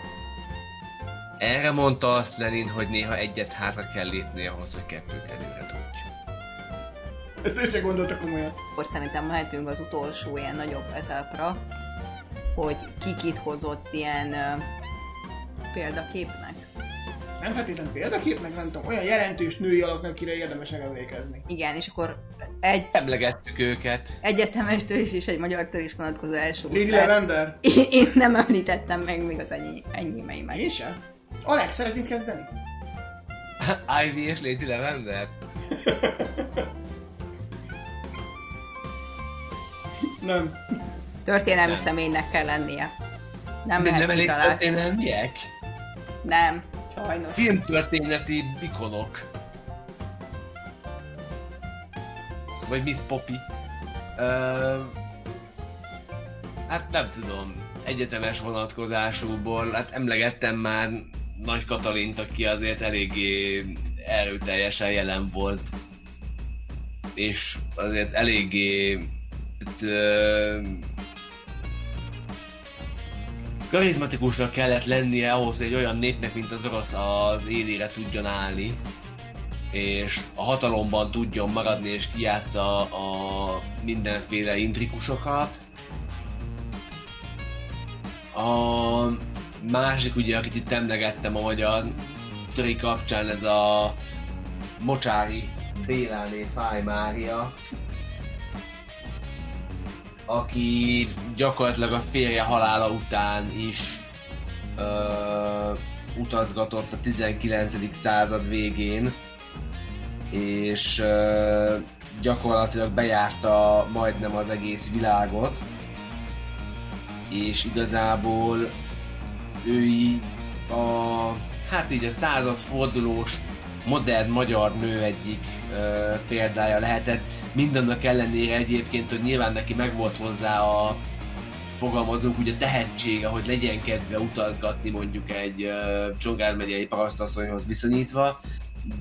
B: erre mondta azt Lenin, hogy néha egyet hátra kell lépni ahhoz, hogy kettőt előre tudj.
A: Ezt ő sem gondolta komolyan.
D: Akkor szerintem mehetünk az utolsó ilyen nagyobb etapra, hogy ki kit hozott ilyen ö, példaképnek.
A: Nem feltétlenül példaképnek, nem tudom, olyan jelentős női alaknak, akire érdemes megemlékezni.
D: Igen, és akkor egy
B: Emlegettük őket.
D: egyetemestől is és egy magyartól is vonatkozó első
A: Lady. Lavender?
D: Én, én nem említettem meg még az ennyi, enyémeimet.
A: Én sem. Alex, szeretnéd kezdeni?
B: Ivy és Lady Lavender?
A: Nem.
D: Történelmi
B: Nem.
D: személynek kell lennie. Nem
B: De nem elég
D: kitalálni.
B: történelmiek?
D: Nem, sajnos.
B: Filmtörténeti ikonok. Vagy Miss Poppy. Ö, hát nem tudom, egyetemes vonatkozásúból, hát emlegettem már Nagy Katalint, aki azért eléggé erőteljesen jelen volt. És azért eléggé karizmatikusnak kellett lennie ahhoz, hogy egy olyan népnek, mint az orosz az élére tudjon állni, és a hatalomban tudjon maradni, és kijátsza a mindenféle intrikusokat. A másik ugye, akit itt emlegettem a magyar töri kapcsán, ez a Mocsári Béláné Fáj Mária, aki gyakorlatilag a férje halála után is ö, utazgatott a 19. század végén, és ö, gyakorlatilag bejárta majdnem az egész világot, és igazából ő a, hát így a századfordulós modern magyar nő egyik ö, példája lehetett, mindannak ellenére egyébként, hogy nyilván neki megvolt hozzá a fogalmazók ugye tehetsége, hogy legyen kedve utazgatni mondjuk egy uh, Csongár megyei parasztasszonyhoz viszonyítva,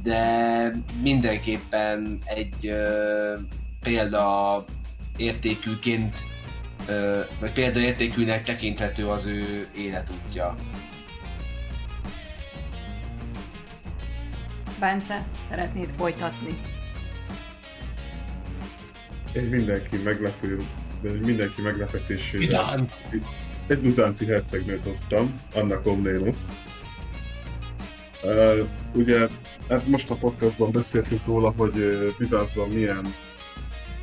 B: de mindenképpen egy uh, példa értékűként uh, vagy példaértékűnek tekinthető az ő életútja.
D: Bence, szeretnéd folytatni?
C: Én mindenki meglepő, de mindenki meglepetésére
B: Bizán!
C: egy bizánci hercegnőt hoztam, Anna Komnénoszt. Uh, ugye, hát most a podcastban beszéltünk róla, hogy Bizáncban milyen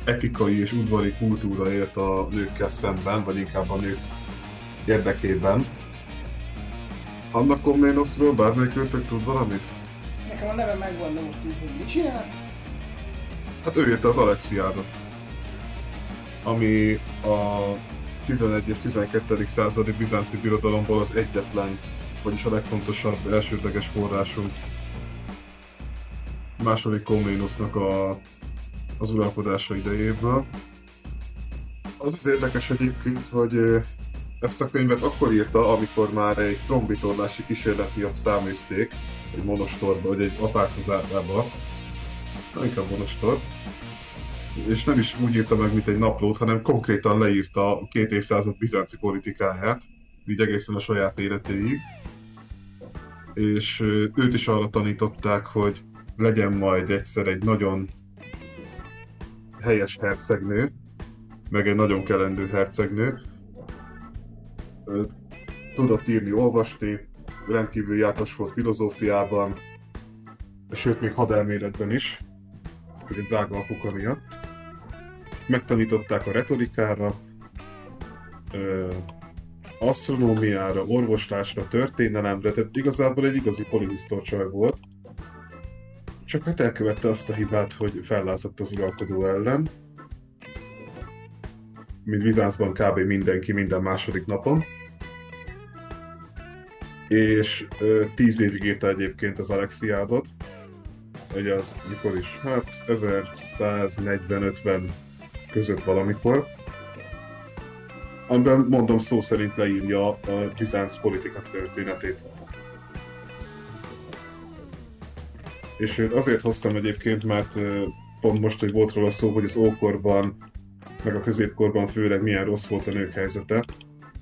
C: etikai és udvari kultúra élt a nőkkel szemben, vagy inkább a nők érdekében. Anna Komnénoszról bármelyik őtök tud valamit?
A: Nekem a neve megvan, de most így, hogy mit csinál?
C: Hát ő írta az Alexiádot, ami a 11 és 12. századi bizánci birodalomból az egyetlen, vagyis a legfontosabb elsődleges forrásunk. Második Komnénusznak a, az uralkodása idejéből. Az az érdekes egyébként, hogy ezt a könyvet akkor írta, amikor már egy trombitorlási kísérlet miatt száműzték, egy monostorba, vagy egy apászazárába, Na, inkább monostor, és nem is úgy írta meg, mint egy naplót, hanem konkrétan leírta a két évszázad bizánci politikáját, így egészen a saját életéig. És őt is arra tanították, hogy legyen majd egyszer egy nagyon helyes hercegnő, meg egy nagyon kelendő hercegnő. Tudott írni, olvasni, rendkívül jártas volt filozófiában, sőt még hadelméletben is, egy drága apuka miatt megtanították a retorikára, ö, asztronómiára, orvoslásra, történelemre, tehát igazából egy igazi polihisztorcsaj volt. Csak hát elkövette azt a hibát, hogy fellázadt az uralkodó ellen, mint Bizáncban kb. mindenki minden második napon. És ö, tíz évig írta egyébként az Alexiádot, hogy az mikor is? Hát 1140-50 között valamikor, amiben mondom szó szerint leírja a Bizánc politika történetét. És őt azért hoztam egyébként, mert pont most, hogy volt róla szó, hogy az ókorban, meg a középkorban főleg milyen rossz volt a nők helyzete,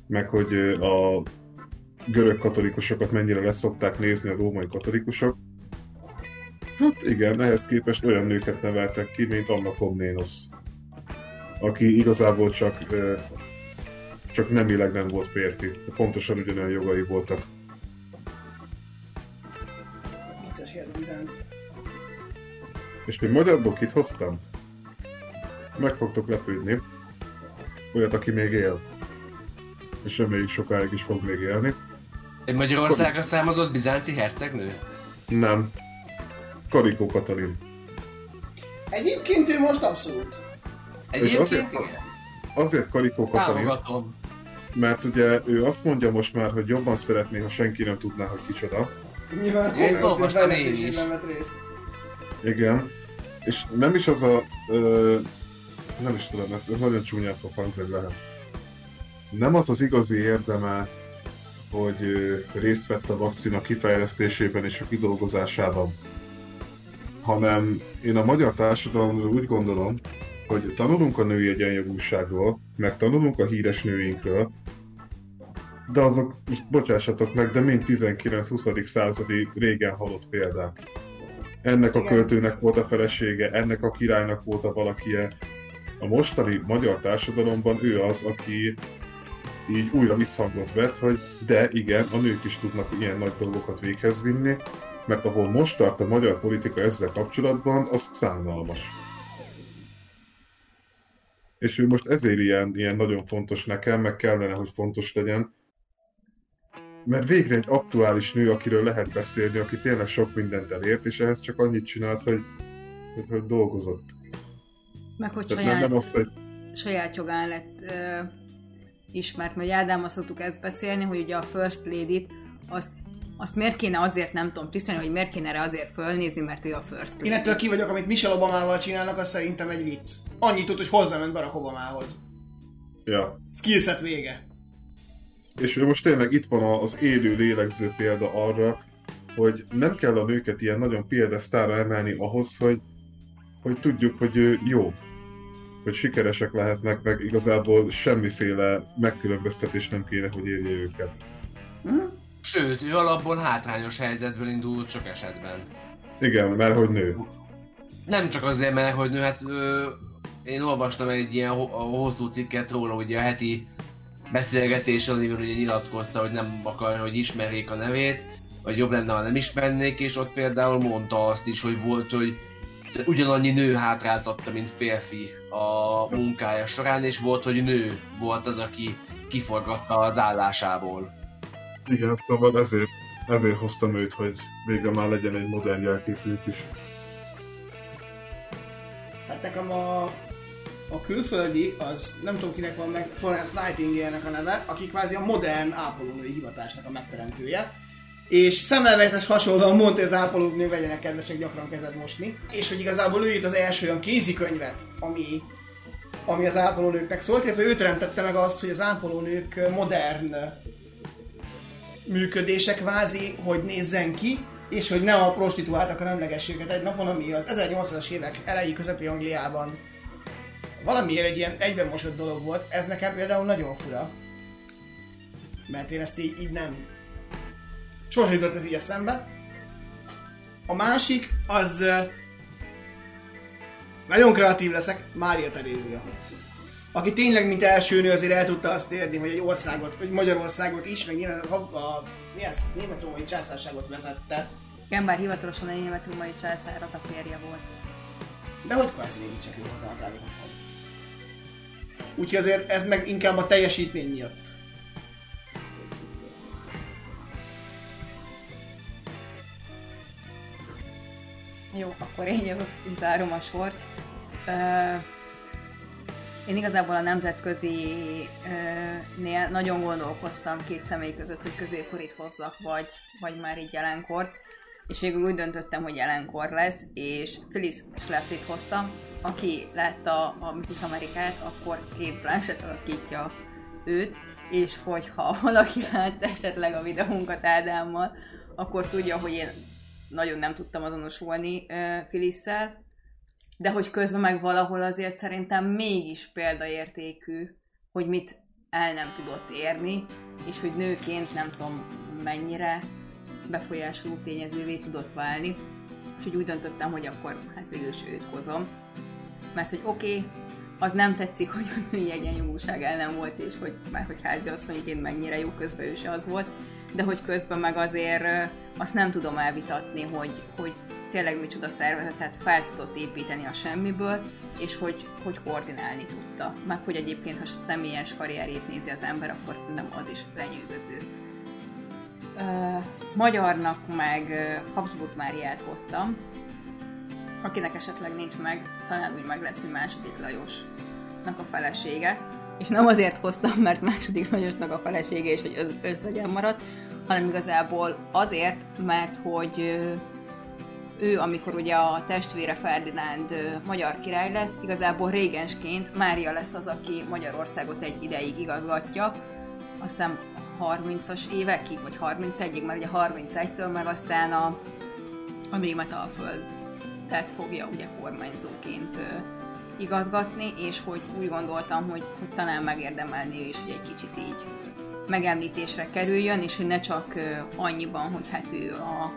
C: meg hogy a görög katolikusokat mennyire leszokták nézni a római katolikusok. Hát igen, ehhez képest olyan nőket neveltek ki, mint Anna Komnénosz aki igazából csak, csak nemileg nem volt férfi. Pontosan ugyanolyan jogai voltak.
A: Vicces ez a Bizánc.
C: És még magyarból kit hoztam? Meg fogtok lepődni. Olyat, aki még él. És reméljük sokáig is fog még élni.
B: Egy Magyarországra számozott bizánci hercegnő?
C: Nem. Karikó Katalin.
A: Egyébként ő most abszolút.
B: Egyébként
C: azért-
B: igen.
C: Azért Karikó Katalin, mert ugye ő azt mondja most már, hogy jobban szeretné, ha senki nem tudná, hogy kicsoda.
A: Nyilván
B: Ezt olvastam én is.
A: vett részt.
C: Igen. És nem is az a... Ö, nem is tudom, ez, ez nagyon csúnyán fog hangzani lehet. Nem az az igazi érdeme, hogy ö, részt vett a vakcina kifejlesztésében és a kidolgozásában, hanem én a magyar társadalomról úgy gondolom, hogy tanulunk a női egyenjogúságról, meg tanulunk a híres nőinkről, de azok, bocsássatok meg, de mind 19-20. századi régen halott példák. Ennek a költőnek volt a felesége, ennek a királynak volt a valakie. A mostani magyar társadalomban ő az, aki így újra visszhangot vett, hogy de igen, a nők is tudnak ilyen nagy dolgokat véghez vinni, mert ahol most tart a magyar politika ezzel kapcsolatban, az szánalmas. És ő most ezért ilyen, ilyen nagyon fontos nekem, meg kellene, hogy fontos legyen, mert végre egy aktuális nő, akiről lehet beszélni, aki tényleg sok mindent elért, és ehhez csak annyit csinált, hogy, hogy, hogy dolgozott.
D: Meg hogy
C: Tehát
D: saját,
C: nem, nem azt, hogy
D: saját jogán lett ö, ismert, mert Ádámmal szoktuk ezt beszélni, hogy ugye a First Lady-t azt, azt miért kéne azért nem tudom tisztelni, hogy miért kéne rá azért fölnézni, mert ő a First Lady.
A: Én ettől ki vagyok, amit Michelle Obamával csinálnak, az szerintem egy vicc. Annyit tud, hogy hozzáment Barack Obamához.
C: ja.
A: Skillset vége.
C: És most tényleg itt van az élő lélegző példa arra, hogy nem kell a nőket ilyen nagyon példasztára emelni ahhoz, hogy, hogy tudjuk, hogy ő jó, hogy sikeresek lehetnek, meg igazából semmiféle megkülönböztetés nem kéne, hogy érje őket.
A: Hm?
B: Sőt, ő alapból hátrányos helyzetből indult sok esetben.
C: Igen, mert hogy nő.
B: Nem csak azért, mert hogy nő, hát ö, én olvastam egy ilyen ho- hosszú cikket róla, ugye a heti beszélgetés, amivel ugye nyilatkozta, hogy nem akarja, hogy ismerjék a nevét, vagy jobb lenne, ha nem ismernék, és ott például mondta azt is, hogy volt, hogy ugyanannyi nő hátráltatta, mint férfi a munkája során, és volt, hogy nő volt az, aki kiforgatta az állásából.
C: Igen, szóval ezért, ezért hoztam őt, hogy végre már legyen egy modern jelképük is.
A: Hát nekem a, a külföldi, az nem tudom kinek van meg, Florence Nightingale-nek a neve, aki kvázi a modern ápolónői hivatásnak a megteremtője. És szemmelveszes hasonlóan mondta, az ápolónő vegyenek kedvesek gyakran kezed mosni. És hogy igazából ő írt az első olyan kézikönyvet, ami, ami az ápolónőknek szólt, illetve ő teremtette meg azt, hogy az ápolónők modern működése kvázi, hogy nézzen ki, és hogy ne a prostituáltak a nemlegességet egy napon, ami az 1800-as évek elejé közepi Angliában valamiért egy ilyen egyben mosott dolog volt. Ez nekem például nagyon fura. Mert én ezt így, így nem... Sosem jutott ez így eszembe. A másik, az... Nagyon kreatív leszek, Mária Terézia. Aki tényleg, mint első nő, azért el tudta azt érni, hogy egy országot, vagy Magyarországot is, meg nyilván a, a, mi ez, német-római császárságot vezette.
D: Igen, bár hivatalosan a német-római császár az a férje volt.
A: De hogy kvázi végig csak ő volt. Úgyhogy azért ez meg inkább a teljesítmény miatt.
D: Jó, akkor én jövök és zárom a sort. Ö, én igazából a nemzetközi nél nagyon gondolkoztam két személy között, hogy középkorit hozzak, vagy, vagy már így jelenkort. És végül úgy döntöttem, hogy jelenkor lesz, és Phyllis Schlaflyt hoztam, aki látta a Mrs. Amerikát, akkor két Blanchett alakítja őt, és hogyha valaki látta esetleg a videónkat Ádámmal, akkor tudja, hogy én nagyon nem tudtam azonosulni uh, Phyllis-szel, de hogy közben meg valahol azért szerintem mégis példaértékű, hogy mit el nem tudott érni, és hogy nőként nem tudom mennyire befolyásoló tényezővé tudott válni, és hogy úgy döntöttem, hogy akkor hát végül is őt hozom. Mert hogy oké, okay, az nem tetszik, hogy a női egyenjogúság ellen volt, és hogy már hogy házi asszonyként mennyire jó közben ő se az volt, de hogy közben meg azért azt nem tudom elvitatni, hogy, hogy tényleg micsoda szervezetet fel tudott építeni a semmiből, és hogy, hogy koordinálni tudta. Meg hogy egyébként, ha személyes karrierét nézi az ember, akkor szerintem az is lenyűgöző. Magyarnak meg Habsburg Máriát hoztam, akinek esetleg nincs meg, talán úgy meg lesz, hogy második Lajosnak a felesége. És nem azért hoztam, mert második Lajosnak a felesége és hogy öz- özvegyen maradt, hanem igazából azért, mert hogy ő, amikor ugye a testvére Ferdinánd magyar király lesz, igazából régensként Mária lesz az, aki Magyarországot egy ideig igazgatja, azt hiszem 30-as évekig, vagy 31-ig, mert ugye 31-től meg aztán a, a német alföldet fogja ugye kormányzóként igazgatni, és hogy úgy gondoltam, hogy, hogy talán megérdemelni ő is, hogy egy kicsit így megemlítésre kerüljön, és hogy ne csak annyiban, hogy hát ő a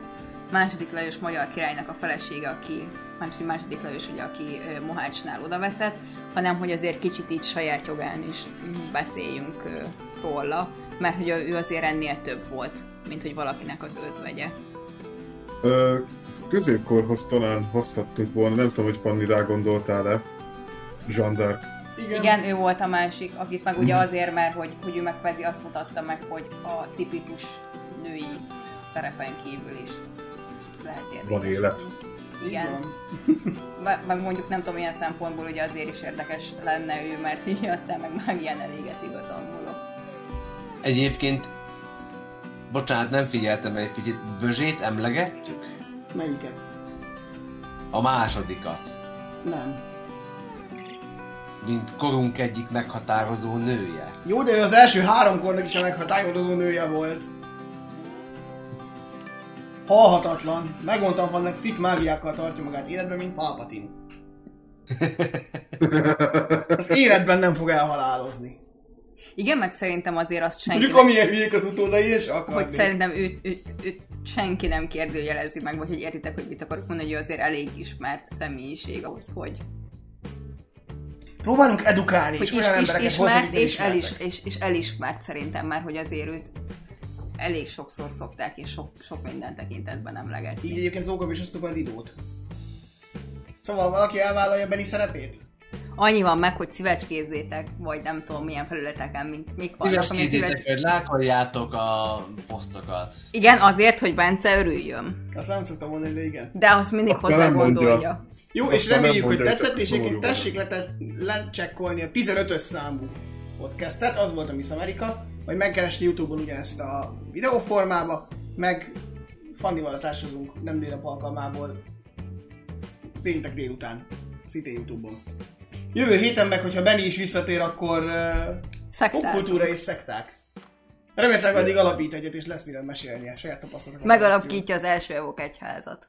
D: második Lajos magyar királynak a felesége, aki, másik második Lajos, ugye, aki Mohácsnál odaveszett, hanem hogy azért kicsit így saját jogán is beszéljünk róla, mert hogy ő azért ennél több volt, mint hogy valakinek az özvegye.
C: Ö, középkorhoz talán hozhattunk volna, nem tudom, hogy Panni rá gondoltál-e. Jean d'Arc.
A: Igen.
D: Igen, ő volt a másik, akit meg ugye azért, mert hogy, hogy ő meg kvázi azt mutatta meg, hogy a tipikus női szerepen kívül is lehet érvényes.
C: Van élet.
D: Igen. Meg mondjuk nem tudom, ilyen szempontból ugye azért is érdekes lenne ő, mert ugye aztán meg már ilyen eléget igazolmulok.
B: Egyébként, bocsánat, nem figyeltem egy picit, Bözsét emlegettük?
A: Melyiket?
B: A másodikat,
A: Nem.
B: mint korunk egyik meghatározó nője.
A: Jó, de ő az első három kornak is a meghatározó nője volt. Halhatatlan. Megmondtam, vannak szit mágiákkal tartja magát életben, mint Palpatine. Azt életben nem fog elhalálozni.
D: Igen, meg szerintem azért azt senki
A: Tudjuk, amilyen hülyék az utódai, és akarni.
D: hogy szerintem őt, őt, őt senki nem kérdőjelezi meg, vagy hogy értitek, hogy mit akarok mondani, hogy ő azért elég ismert személyiség ahhoz, hogy,
A: Próbálunk edukálni,
D: hogy
A: és
D: is,
A: olyan
D: is,
A: embereket
D: ismert,
A: hozni,
D: és, elis, és, és elismert szerintem már, hogy azért őt elég sokszor szokták, és sok, sok minden tekintetben emlegetni.
A: Így egyébként Zókab is osztok majd időt. Szóval valaki elvállalja Benny szerepét?
D: Annyi van meg, hogy szívecskézzétek, vagy nem tudom milyen felületeken, mint mik vannak, ami
B: Szíveskézzétek, hogy lákoljátok a posztokat.
D: Igen, azért, hogy Bence örüljön.
A: Azt nem szoktam mondani, de igen.
D: De azt mindig
C: Akkor
D: hozzá gondolja.
A: Jó,
C: Azt
A: és reméljük, hogy tetszett, és egyébként tessék le, lecsekkolni a 15-ös számú podcastet, az volt a Miss America, vagy megkeresni Youtube-on ugyanezt a videóformába, meg Fannival társazunk nem délnap alkalmából péntek délután, szintén Youtube-on. Jövő héten meg, hogyha Benny is visszatér, akkor uh, popkultúra és szekták. Remélhetőleg addig alapít egyet, és lesz miről mesélnie, saját tapasztalatokat.
D: Megalapítja az első evok egyházat.